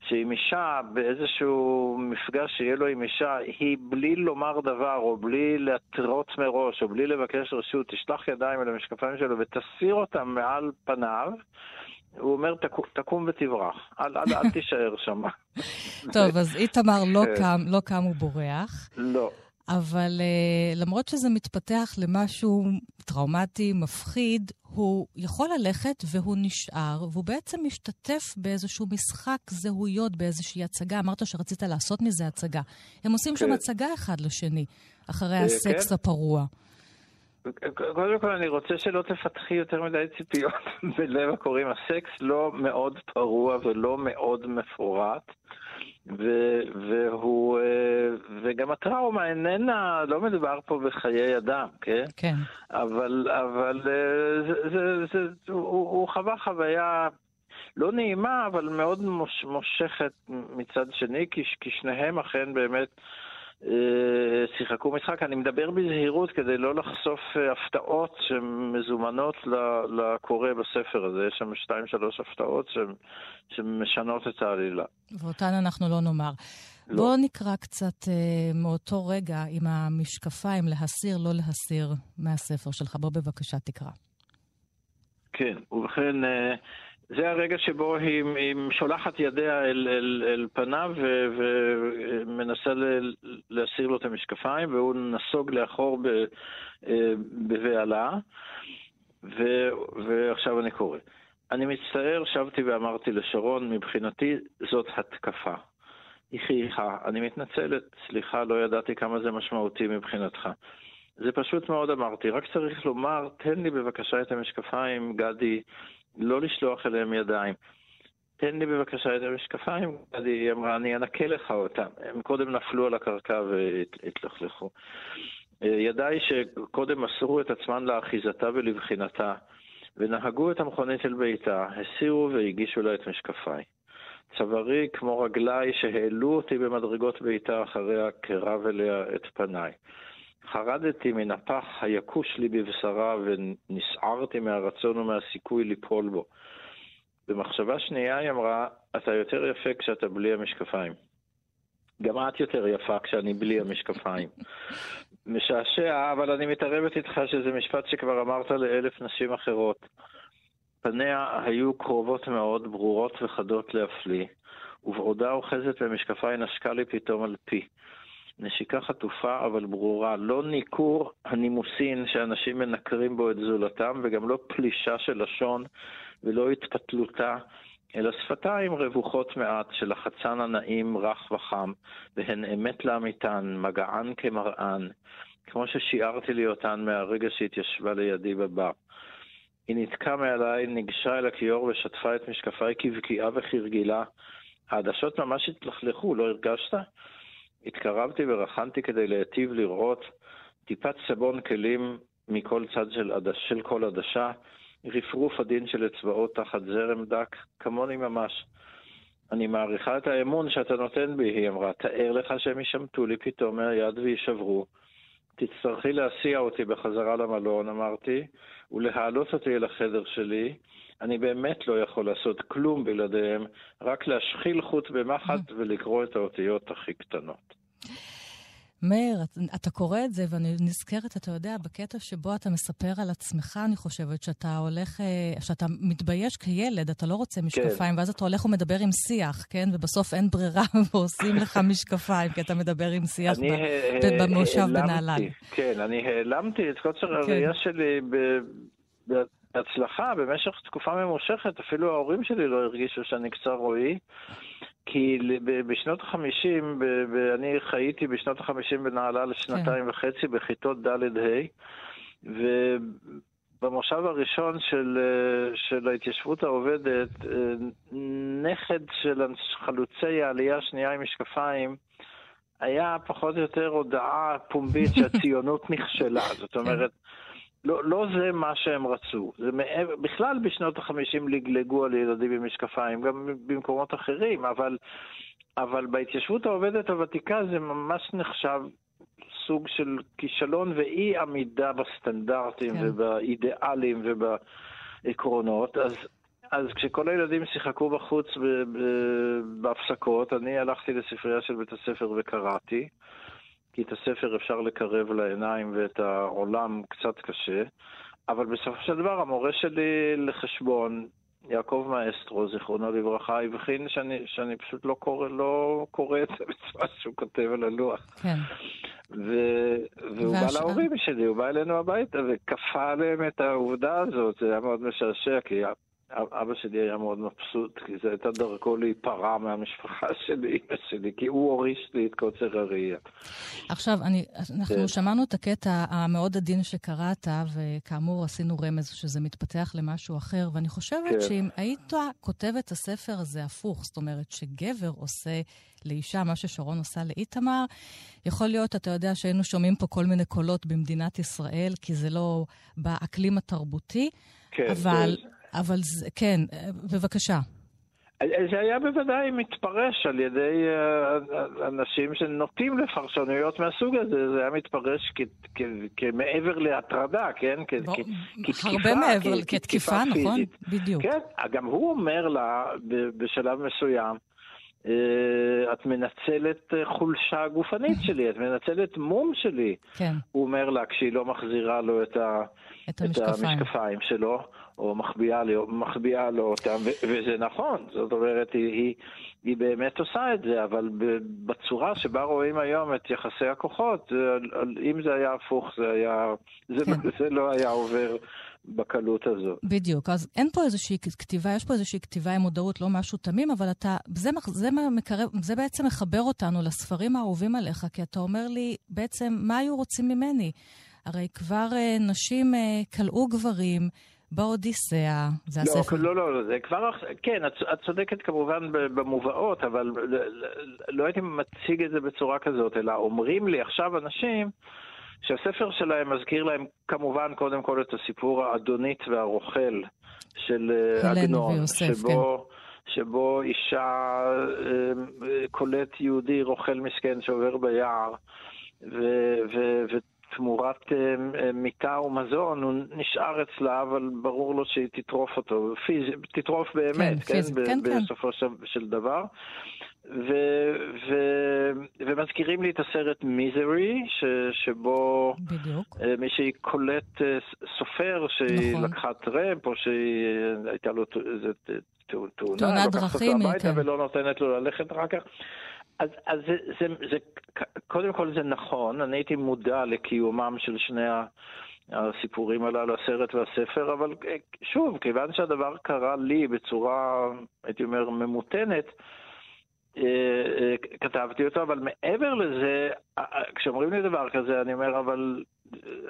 שעם אישה, באיזשהו מפגש שיהיה לו עם אישה, היא בלי לומר דבר, או בלי להתרות מראש, או בלי לבקש רשות, תשלח ידיים אל המשקפיים שלו ותסיר אותם מעל פניו, הוא אומר, תקום, תקום ותברח, אל, אל, אל [LAUGHS] תישאר שם. טוב, אז איתמר לא כן. קם, לא קם ובורח. לא. אבל uh, למרות שזה מתפתח למשהו טראומטי, מפחיד, הוא יכול ללכת והוא נשאר, והוא בעצם משתתף באיזשהו משחק זהויות, באיזושהי הצגה. אמרת שרצית לעשות מזה הצגה. הם עושים כן. שם הצגה אחד לשני, אחרי אה, הסקס כן. הפרוע. קודם כל אני רוצה שלא תפתחי יותר מדי ציפיות [LAUGHS] בלב הקוראים. הסקס לא מאוד פרוע ולא מאוד מפורט. ו- והוא, אה, וגם הטראומה איננה, לא מדובר פה בחיי אדם, כן? כן. אבל, אבל אה, זה, זה, זה, הוא, הוא חווה חוויה לא נעימה, אבל מאוד מוש, מושכת מצד שני, כי, כי שניהם אכן באמת שיחקו משחק. אני מדבר בזהירות כדי לא לחשוף אה, הפתעות שמזומנות לקורא בספר הזה. יש שם שתיים שלוש הפתעות שמשנות את העלילה. ואותן אנחנו לא נאמר. לא. בואו נקרא קצת אה, מאותו רגע עם המשקפיים, להסיר, לא להסיר, מהספר שלך. בוא בבקשה תקרא. כן, ובכן, אה, זה הרגע שבו היא, היא שולחת ידיה אל, אל, אל פניו ומנסה ל- להסיר לו את המשקפיים, והוא נסוג לאחור אה, בבהלה, ועכשיו אני קורא. אני מצטער, שבתי ואמרתי לשרון, מבחינתי זאת התקפה. היא חייכה, אני מתנצלת, סליחה, לא ידעתי כמה זה משמעותי מבחינתך. זה פשוט מאוד אמרתי, רק צריך לומר, תן לי בבקשה את המשקפיים, גדי, לא לשלוח אליהם ידיים. תן לי בבקשה את המשקפיים, היא אמרה, אני אנקה לך אותם. הם קודם נפלו על הקרקע והתלכלכו. אה, ידיי שקודם מסרו את עצמן לאחיזתה ולבחינתה, ונהגו את המכונית אל ביתה, הסירו והגישו לה את משקפיי. צווארי כמו רגליי שהעלו אותי במדרגות ביתה אחריה קרב אליה את פניי. חרדתי מן הפח היקוש לי בבשרה ונסערתי מהרצון ומהסיכוי ליפול בו. במחשבה שנייה היא אמרה, אתה יותר יפה כשאתה בלי המשקפיים. גם את יותר יפה כשאני בלי המשקפיים. [LAUGHS] משעשע, אבל אני מתערבת איתך שזה משפט שכבר אמרת לאלף נשים אחרות. פניה היו קרובות מאוד, ברורות וחדות להפליא, ובעודה אוחזת במשקפיי נשקה לי פתאום על פי. נשיקה חטופה אבל ברורה, לא ניכור הנימוסין שאנשים מנקרים בו את זולתם, וגם לא פלישה של לשון ולא התפתלותה, אלא שפתיים רווחות מעט של החצן הנעים, רך וחם, והן אמת לאמיתן, מגען כמראן, כמו ששיערתי לי אותן מהרגע שהתיישבה לידי בבר. היא נתקעה מעליי, ניגשה אל הכיור ושטפה את משקפיי כבקיעה וכרגילה. העדשות ממש התלכלכו, לא הרגשת? התקרבתי ורחנתי כדי להיטיב לראות טיפת סבון כלים מכל צד של, עדש, של כל עדשה, רפרוף עדין של אצבעות תחת זרם דק, כמוני ממש. אני מעריכה את האמון שאתה נותן בי, היא אמרה. תאר לך שהם יישמטו לי פתאום מהיד ויישברו. תצטרכי להסיע אותי בחזרה למלון, אמרתי, ולהעלות אותי אל החדר שלי. אני באמת לא יכול לעשות כלום בלעדיהם, רק להשחיל חוט במחט ולקרוא את האותיות הכי קטנות. מאיר, אתה קורא את זה, ואני נזכרת, אתה יודע, בקטע שבו אתה מספר על עצמך, אני חושבת, שאתה הולך, אה, שאתה מתבייש כילד, אתה לא רוצה משקפיים, כן. ואז אתה הולך ומדבר עם שיח, כן? ובסוף אין ברירה [LAUGHS] ועושים לך משקפיים, כי אתה מדבר עם שיח ב- במושב בנהלל. כן, אני העלמתי את קוצר הראייה שלי ב... בהצלחה במשך תקופה ממושכת, אפילו ההורים שלי לא הרגישו שאני קצר רועי, כי בשנות החמישים, אני חייתי בשנות החמישים בנהלל שנתיים כן. וחצי בכיתות ד'-ה', ובמושב הראשון של, של ההתיישבות העובדת, נכד של חלוצי העלייה השנייה עם משקפיים, היה פחות או יותר הודעה פומבית [LAUGHS] שהציונות נכשלה. זאת אומרת, לא, לא זה מה שהם רצו. זה מעבר, בכלל בשנות החמישים לגלגו על ילדים עם משקפיים, גם במקומות אחרים, אבל, אבל בהתיישבות העובדת הוותיקה זה ממש נחשב סוג של כישלון ואי עמידה בסטנדרטים כן. ובאידיאלים ובעקרונות. אז, אז כשכל הילדים שיחקו בחוץ ב, ב, בהפסקות, אני הלכתי לספרייה של בית הספר וקראתי. כי את הספר אפשר לקרב לעיניים ואת העולם קצת קשה, אבל בסופו של דבר המורה שלי לחשבון יעקב מאסטרו, זיכרונו לברכה, הבחין שאני, שאני פשוט לא קורא, לא קורא את בצורה שהוא כותב על הלוח. כן. ו... והוא והש... בא להורים שלי, הוא בא אלינו הביתה וכפה עליהם את העובדה הזאת, זה היה מאוד משעשע, כי אבא שלי היה מאוד מבסוט, כי זו הייתה דרכו להיפרע מהמשפחה [LAUGHS] שלי, אמא שלי, כי הוא הוריש לי את קוצר הראייה. עכשיו, אני, אנחנו כן. שמענו את הקטע המאוד עדין שקראת, וכאמור עשינו רמז שזה מתפתח למשהו אחר, ואני חושבת כן. שאם היית כותב את הספר הזה הפוך, זאת אומרת שגבר עושה לאישה מה ששרון עושה לאיתמר, יכול להיות, אתה יודע, שהיינו שומעים פה כל מיני קולות במדינת ישראל, כי זה לא באקלים התרבותי, כן, אבל... כן. אבל זה, כן, בבקשה. זה היה בוודאי מתפרש על ידי אה, אנשים שנוטים לפרשנויות מהסוג הזה, זה היה מתפרש כמעבר להטרדה, כן? הרבה מעבר, כתקיפה, נכון? בדיוק. כן, גם הוא אומר לה בשלב מסוים, אה, את מנצלת אה, חולשה גופנית שלי, את מנצלת מום שלי. כן. הוא אומר לה כשהיא לא מחזירה לו את, ה, את, המשקפיים. את המשקפיים שלו. או מחביאה לו, מחביאה לו אותם, ו- וזה נכון, זאת אומרת, היא, היא, היא באמת עושה את זה, אבל בצורה שבה רואים היום את יחסי הכוחות, אם זה היה הפוך, זה, היה, זה, כן. זה לא היה עובר בקלות הזאת. בדיוק, אז אין פה איזושהי כתיבה, יש פה איזושהי כתיבה עם מודעות, לא משהו תמים, אבל אתה, זה, זה, מקרב, זה בעצם מחבר אותנו לספרים האהובים עליך, כי אתה אומר לי, בעצם, מה היו רוצים ממני? הרי כבר אה, נשים אה, כלאו גברים, באודיסאה, זה לא, הספר. לא, לא, לא, זה כבר, כן, את, את צודקת כמובן במובאות, אבל לא, לא הייתי מציג את זה בצורה כזאת, אלא אומרים לי עכשיו אנשים שהספר שלהם מזכיר להם כמובן קודם כל את הסיפור האדונית והרוכל של אה, עגנון, שבו... כן. שבו אישה קולט אה, יהודי רוכל מסכן שעובר ביער, ו- ו- תמורת אה, אה, מיטה ומזון, הוא נשאר אצלה, אבל ברור לו שהיא תטרוף אותו, פיז... תטרוף באמת, כן, כן, פיז... כן, כן. בסופו של, של דבר. ו, ו, ומזכירים לי את הסרט מיזרי, ש, שבו בדיוק. אה, מישהי קולט סופר שהיא נכון. לקחה טרמפ, או שהייתה לו איזה תאונה, תאונת דרכים, כן. ולא נותנת לו ללכת אחר כך. אז, אז זה, זה, זה, קודם כל זה נכון, אני הייתי מודע לקיומם של שני הסיפורים הללו, הסרט והספר, אבל שוב, כיוון שהדבר קרה לי בצורה, הייתי אומר, ממותנת, אה, אה, כתבתי אותו, אבל מעבר לזה, כשאומרים לי דבר כזה, אני אומר, אבל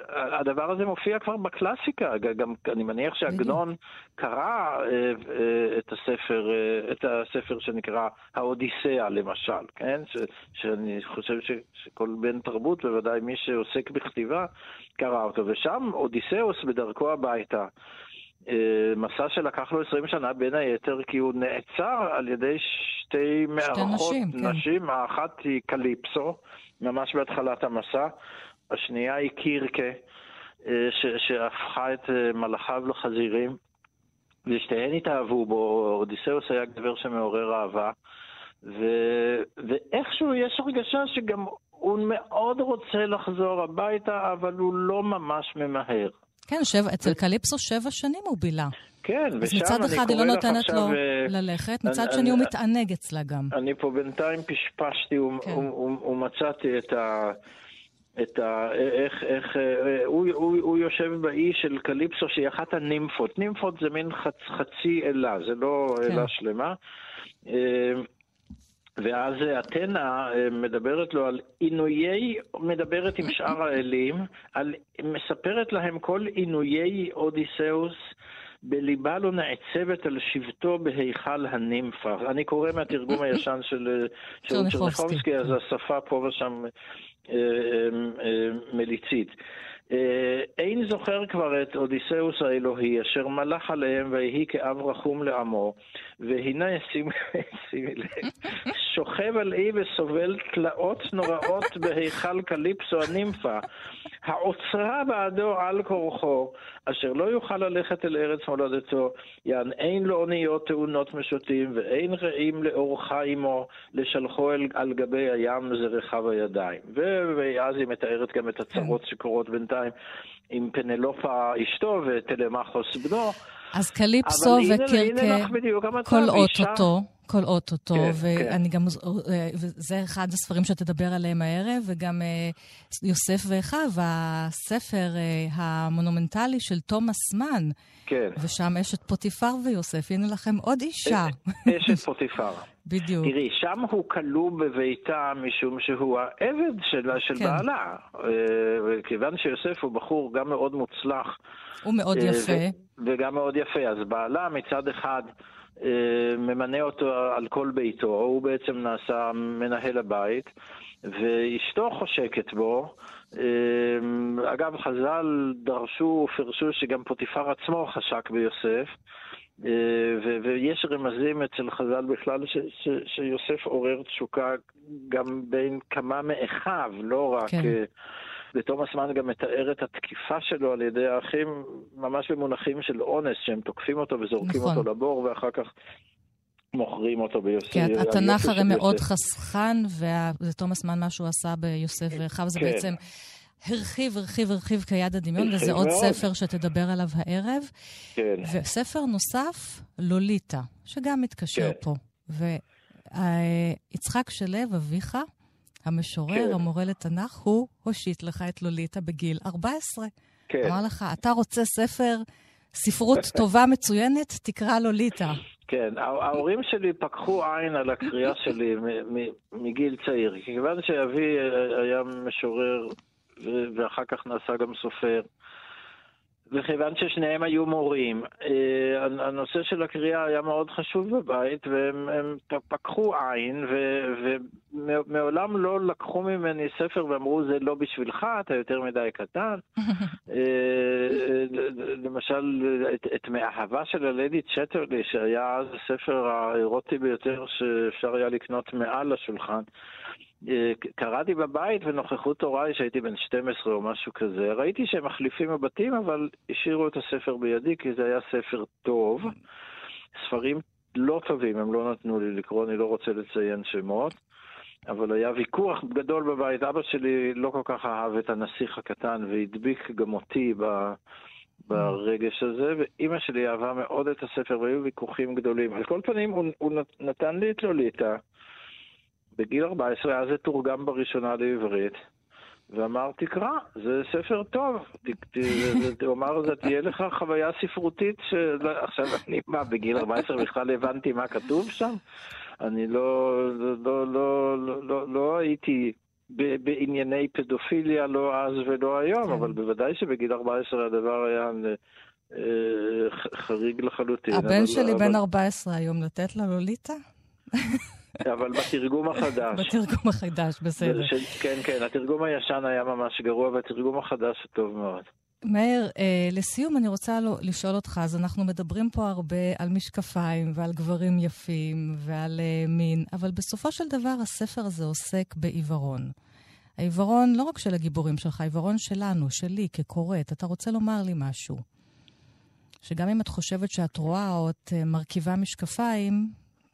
הדבר הזה מופיע כבר בקלאסיקה, גם אני מניח שעגנון קרא אה, אה, את הספר, אה, את הספר שנקרא האודיסאה למשל, כן? ש, שאני חושב ש, שכל בן תרבות, בוודאי מי שעוסק בכתיבה, קרא אותו, ושם אודיסאוס בדרכו הביתה. מסע שלקח לו 20 שנה בין היתר כי הוא נעצר על ידי שתי מארחות נשים, כן. נשים. האחת היא קליפסו, ממש בהתחלת המסע, השנייה היא קירקה, אה, ש- שהפכה את אה, מלאכיו לחזירים, ושתיהן התאהבו בו, אודיסאוס היה גבר שמעורר אהבה, ו- ואיכשהו יש הרגשה שגם הוא מאוד רוצה לחזור הביתה, אבל הוא לא ממש ממהר. כן, שבע, אצל קליפסו שבע שנים הוא בילה. כן, ושם אני קורא לך עכשיו... אז מצד אחד היא לא נותנת לו אה, ללכת, מצד אני, שני הוא מתענג אצלה גם. אני פה בינתיים פשפשתי כן. ומצאתי את ה... את ה... איך, איך, אה, הוא, הוא, הוא יושב באי של קליפסו שהיא אחת הנימפות. נימפות זה מין חצ, חצי אלה, זה לא כן. אלה שלמה. אה, ואז אתנה אה, מדברת לו על עינויי, מדברת עם שאר האלים, על, מספרת להם כל עינויי אודיסאוס. בליבה לא נעצבת על שבטו בהיכל הנימפה. אני קורא מהתרגום [LAUGHS] הישן של צ'רניחובסקי, אז השפה פה ושם מליצית. אין זוכר כבר את אודיסאוס האלוהי, אשר מלך עליהם ויהי כאב רחום לעמו, והנה, שימי [LAUGHS] לב, שוכב על אי וסובל תלאות נוראות בהיכל קליפסו הנימפה, העוצרה בעדו על כורחו, אשר לא יוכל ללכת אל ארץ מולדתו, יען אין לו אוניות תאונות משוטים, ואין רעים לאורך עמו, לשלחו אל, על גבי הים זרחיו הידיים. ואז היא מתארת גם את הצרות שקורות בינתיים. עם, עם פנלופה אשתו וטלמחוס בנו. אז קליפסו וקירקה כל אוטוטו. כל אוטוטו, כן, ואני כן. גם, וזה אחד הספרים שתדבר עליהם הערב, וגם אה, יוסף ואחיו, הספר אה, המונומנטלי של תומאס מן. כן. ושם אשת פוטיפר ויוסף, הנה לכם עוד אישה. אשת פוטיפר. בדיוק. תראי, שם הוא כלוא בביתה משום שהוא העבד שלה, של כן. בעלה. אה, וכיוון שיוסף הוא בחור גם מאוד מוצלח. הוא מאוד יפה. וגם מאוד יפה. אז בעלה מצד אחד... אה, ממנה אותו על כל ביתו, הוא בעצם נעשה מנהל הבית, ואשתו חושקת בו. אה, אגב, חז"ל דרשו ופרשו שגם פוטיפר עצמו חשק ביוסף. אה, ויש רמזים אצל חז"ל בכלל ש- ש- שיוסף עורר תשוקה גם בין כמה מאחיו, לא רק... כן. ותומאס מן גם מתאר את התקיפה שלו על ידי האחים ממש במונחים של אונס, שהם תוקפים אותו וזורקים נכון. אותו לבור, ואחר כך מוכרים אותו ביוסף. כן, התנ"ך הרי מאוד חסכן, ותומאס מן, מה שהוא עשה ביוסף ואחיו, זה כן. בעצם... הרחיב, הרחיב, הרחיב כיד הדמיון, וזה עוד מאוד. ספר שתדבר עליו הערב. כן. וספר נוסף, לוליטה, שגם מתקשר כן. פה. ויצחק שלו, אביך, המשורר, כן. המורה לתנ"ך, הוא הושיט לך את לוליטה בגיל 14. כן. אמר לך, אתה רוצה ספר, ספרות טובה מצוינת, תקרא לוליטה. כן, ההורים שלי פקחו עין על הקריאה שלי מגיל צעיר, כיוון שאבי היה משורר ואחר כך נעשה גם סופר. וכיוון ששניהם היו מורים, אה, הנושא של הקריאה היה מאוד חשוב בבית, והם פקחו עין, ומעולם לא לקחו ממני ספר ואמרו, זה לא בשבילך, אתה יותר מדי קטן. [LAUGHS] אה, למשל, את, את מאהבה של הלדי צ'טרלי, שהיה אז הספר האירוטי ביותר שאפשר היה לקנות מעל השולחן. אה, קראתי בבית בנוכחות הוריי שהייתי בן 12 או משהו כזה. ראיתי שהם מחליפים מבטים, אבל השאירו את הספר בידי כי זה היה ספר טוב. ספרים לא טובים הם לא נתנו לי לקרוא, אני לא רוצה לציין שמות. אבל היה ויכוח גדול בבית. אבא שלי לא כל כך אהב את הנסיך הקטן והדביק גם אותי ב... ברגש הזה, ואימא שלי אהבה מאוד את הספר והיו ויכוחים גדולים. על כל פנים, הוא, הוא נתן לי את לוליטה. בגיל 14, אז זה תורגם בראשונה לעברית, ואמר, תקרא, זה ספר טוב. הוא אמר, זה תהיה לך חוויה ספרותית, עכשיו אני, מה, בגיל 14 בכלל הבנתי מה כתוב שם? אני לא, לא, לא, לא, לא, לא הייתי בענייני פדופיליה, לא אז ולא היום, כן. אבל בוודאי שבגיל 14 הדבר היה אה, חריג לחלוטין. הבן שלי בן 14 היום, לתת לה לוליטה? [LAUGHS] אבל בתרגום החדש. בתרגום החדש, בסדר. ש... כן, כן, התרגום הישן היה ממש גרוע, והתרגום החדש טוב מאוד. מאיר, אה, לסיום אני רוצה לו, לשאול אותך, אז אנחנו מדברים פה הרבה על משקפיים ועל גברים יפים ועל אה, מין, אבל בסופו של דבר הספר הזה עוסק בעיוורון. העיוורון לא רק של הגיבורים שלך, העיוורון שלנו, שלי, כקוראת. אתה רוצה לומר לי משהו. שגם אם את חושבת שאת רואה או את אה, מרכיבה משקפיים,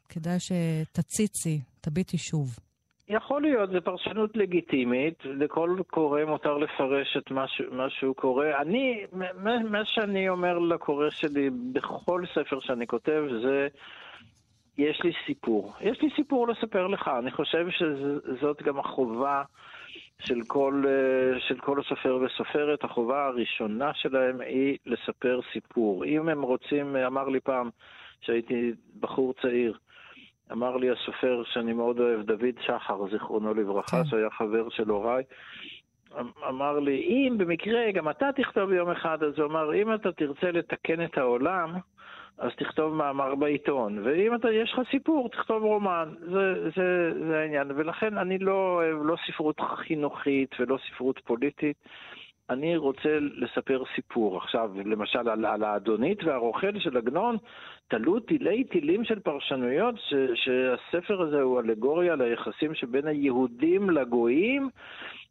כדאי שתציצי, תביטי שוב. יכול להיות, זו פרשנות לגיטימית, לכל קורא מותר לפרש את מה, שהוא קורא. אני, מה, מה שאני אומר לקורא שלי בכל ספר שאני כותב זה, יש לי סיפור. יש לי סיפור לספר לך. אני חושב שזאת גם החובה של כל, של כל סופר וסופרת. החובה הראשונה שלהם היא לספר סיפור. אם הם רוצים, אמר לי פעם, שהייתי בחור צעיר, אמר לי הסופר שאני מאוד אוהב, דוד שחר, זיכרונו לברכה, כן. שהיה חבר של הוריי, אמ, אמר לי, אם במקרה גם אתה תכתוב יום אחד, אז הוא אמר, אם אתה תרצה לתקן את העולם, אז תכתוב מאמר בעיתון, ואם אתה, יש לך סיפור, תכתוב רומן. זה, זה, זה העניין. ולכן אני לא אוהב לא ספרות חינוכית ולא ספרות פוליטית. אני רוצה לספר סיפור. עכשיו, למשל, על, על האדונית והרוכל של עגנון, תלו תילי תילים של פרשנויות ש, שהספר הזה הוא אלגוריה ליחסים שבין היהודים לגויים,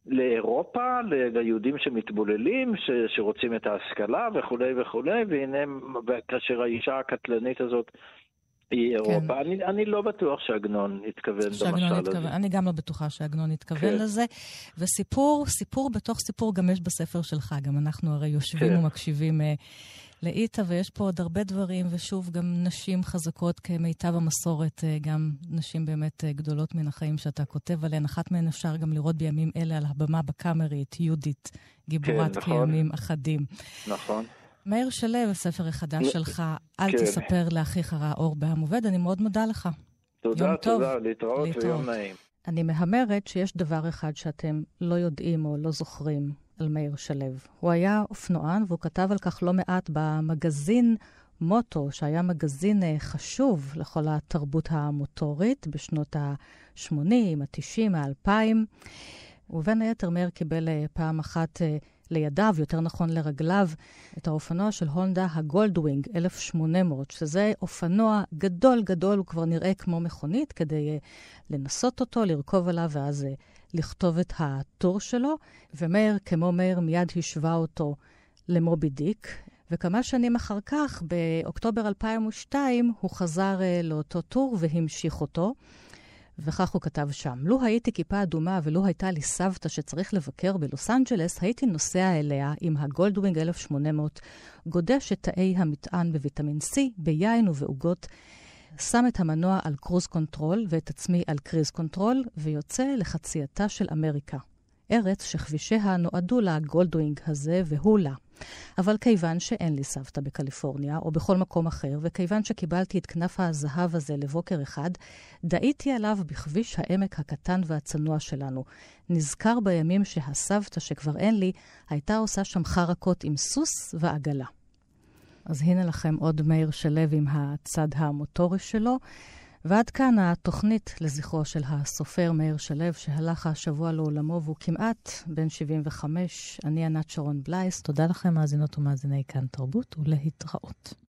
לאירופה, ליהודים שמתבוללים, ש, שרוצים את ההשכלה וכולי וכולי, והנה, כאשר האישה הקטלנית הזאת היא אירופה. כן. אני, אני לא בטוח שעגנון התכוון במשל התכוון, הזה. אני גם לא בטוחה שעגנון התכוון כן. לזה. וסיפור, סיפור בתוך סיפור גם יש בספר שלך. גם אנחנו הרי יושבים כן. ומקשיבים uh, לאיטה, ויש פה עוד הרבה דברים, ושוב, גם נשים חזקות כמיטב המסורת, uh, גם נשים באמת uh, גדולות מן החיים שאתה כותב עליהן. אחת מהן אפשר גם לראות בימים אלה על הבמה בקאמרית, יהודית, גיבורת כן, נכון. כימים אחדים. נכון. מאיר שלו, הספר החדש שלך, אל כן. תספר לאחיך רע אור בעם עובד, אני מאוד מודה לך. תודה, תודה, להתראות, להתראות ויום נעים. אני מהמרת שיש דבר אחד שאתם לא יודעים או לא זוכרים על מאיר שלו. הוא היה אופנוען והוא כתב על כך לא מעט במגזין מוטו, שהיה מגזין אה, חשוב לכל התרבות המוטורית בשנות ה-80, ה-90, ה-2000. ובין היתר מאיר קיבל אה, פעם אחת אה, לידיו, יותר נכון לרגליו, את האופנוע של הונדה הגולדווינג 1800, שזה אופנוע גדול גדול, הוא כבר נראה כמו מכונית, כדי uh, לנסות אותו, לרכוב עליו ואז uh, לכתוב את הטור שלו. ומאיר, כמו מאיר, מיד השווה אותו למובי דיק. וכמה שנים אחר כך, באוקטובר 2002, הוא חזר uh, לאותו טור והמשיך אותו. וכך הוא כתב שם: לו הייתי כיפה אדומה ולו הייתה לי סבתא שצריך לבקר בלוס אנג'לס, הייתי נוסע אליה עם הגולדווינג 1800, גודש את תאי המטען בוויטמין C, ביין ובעוגות, שם את המנוע על cruise control ואת עצמי על קריז control, ויוצא לחצייתה של אמריקה. ארץ שכבישיה נועדו לגולדווינג הזה והוא לה. אבל כיוון שאין לי סבתא בקליפורניה, או בכל מקום אחר, וכיוון שקיבלתי את כנף הזהב הזה לבוקר אחד, דאיתי עליו בכביש העמק הקטן והצנוע שלנו. נזכר בימים שהסבתא, שכבר אין לי, הייתה עושה שם חרקות עם סוס ועגלה. אז הנה לכם עוד מאיר שלו עם הצד המוטורי שלו. ועד כאן התוכנית לזכרו של הסופר מאיר שלו, שהלך השבוע לעולמו והוא כמעט בן 75. אני ענת שרון בלייס. תודה לכם, מאזינות ומאזיני כאן תרבות, ולהתראות.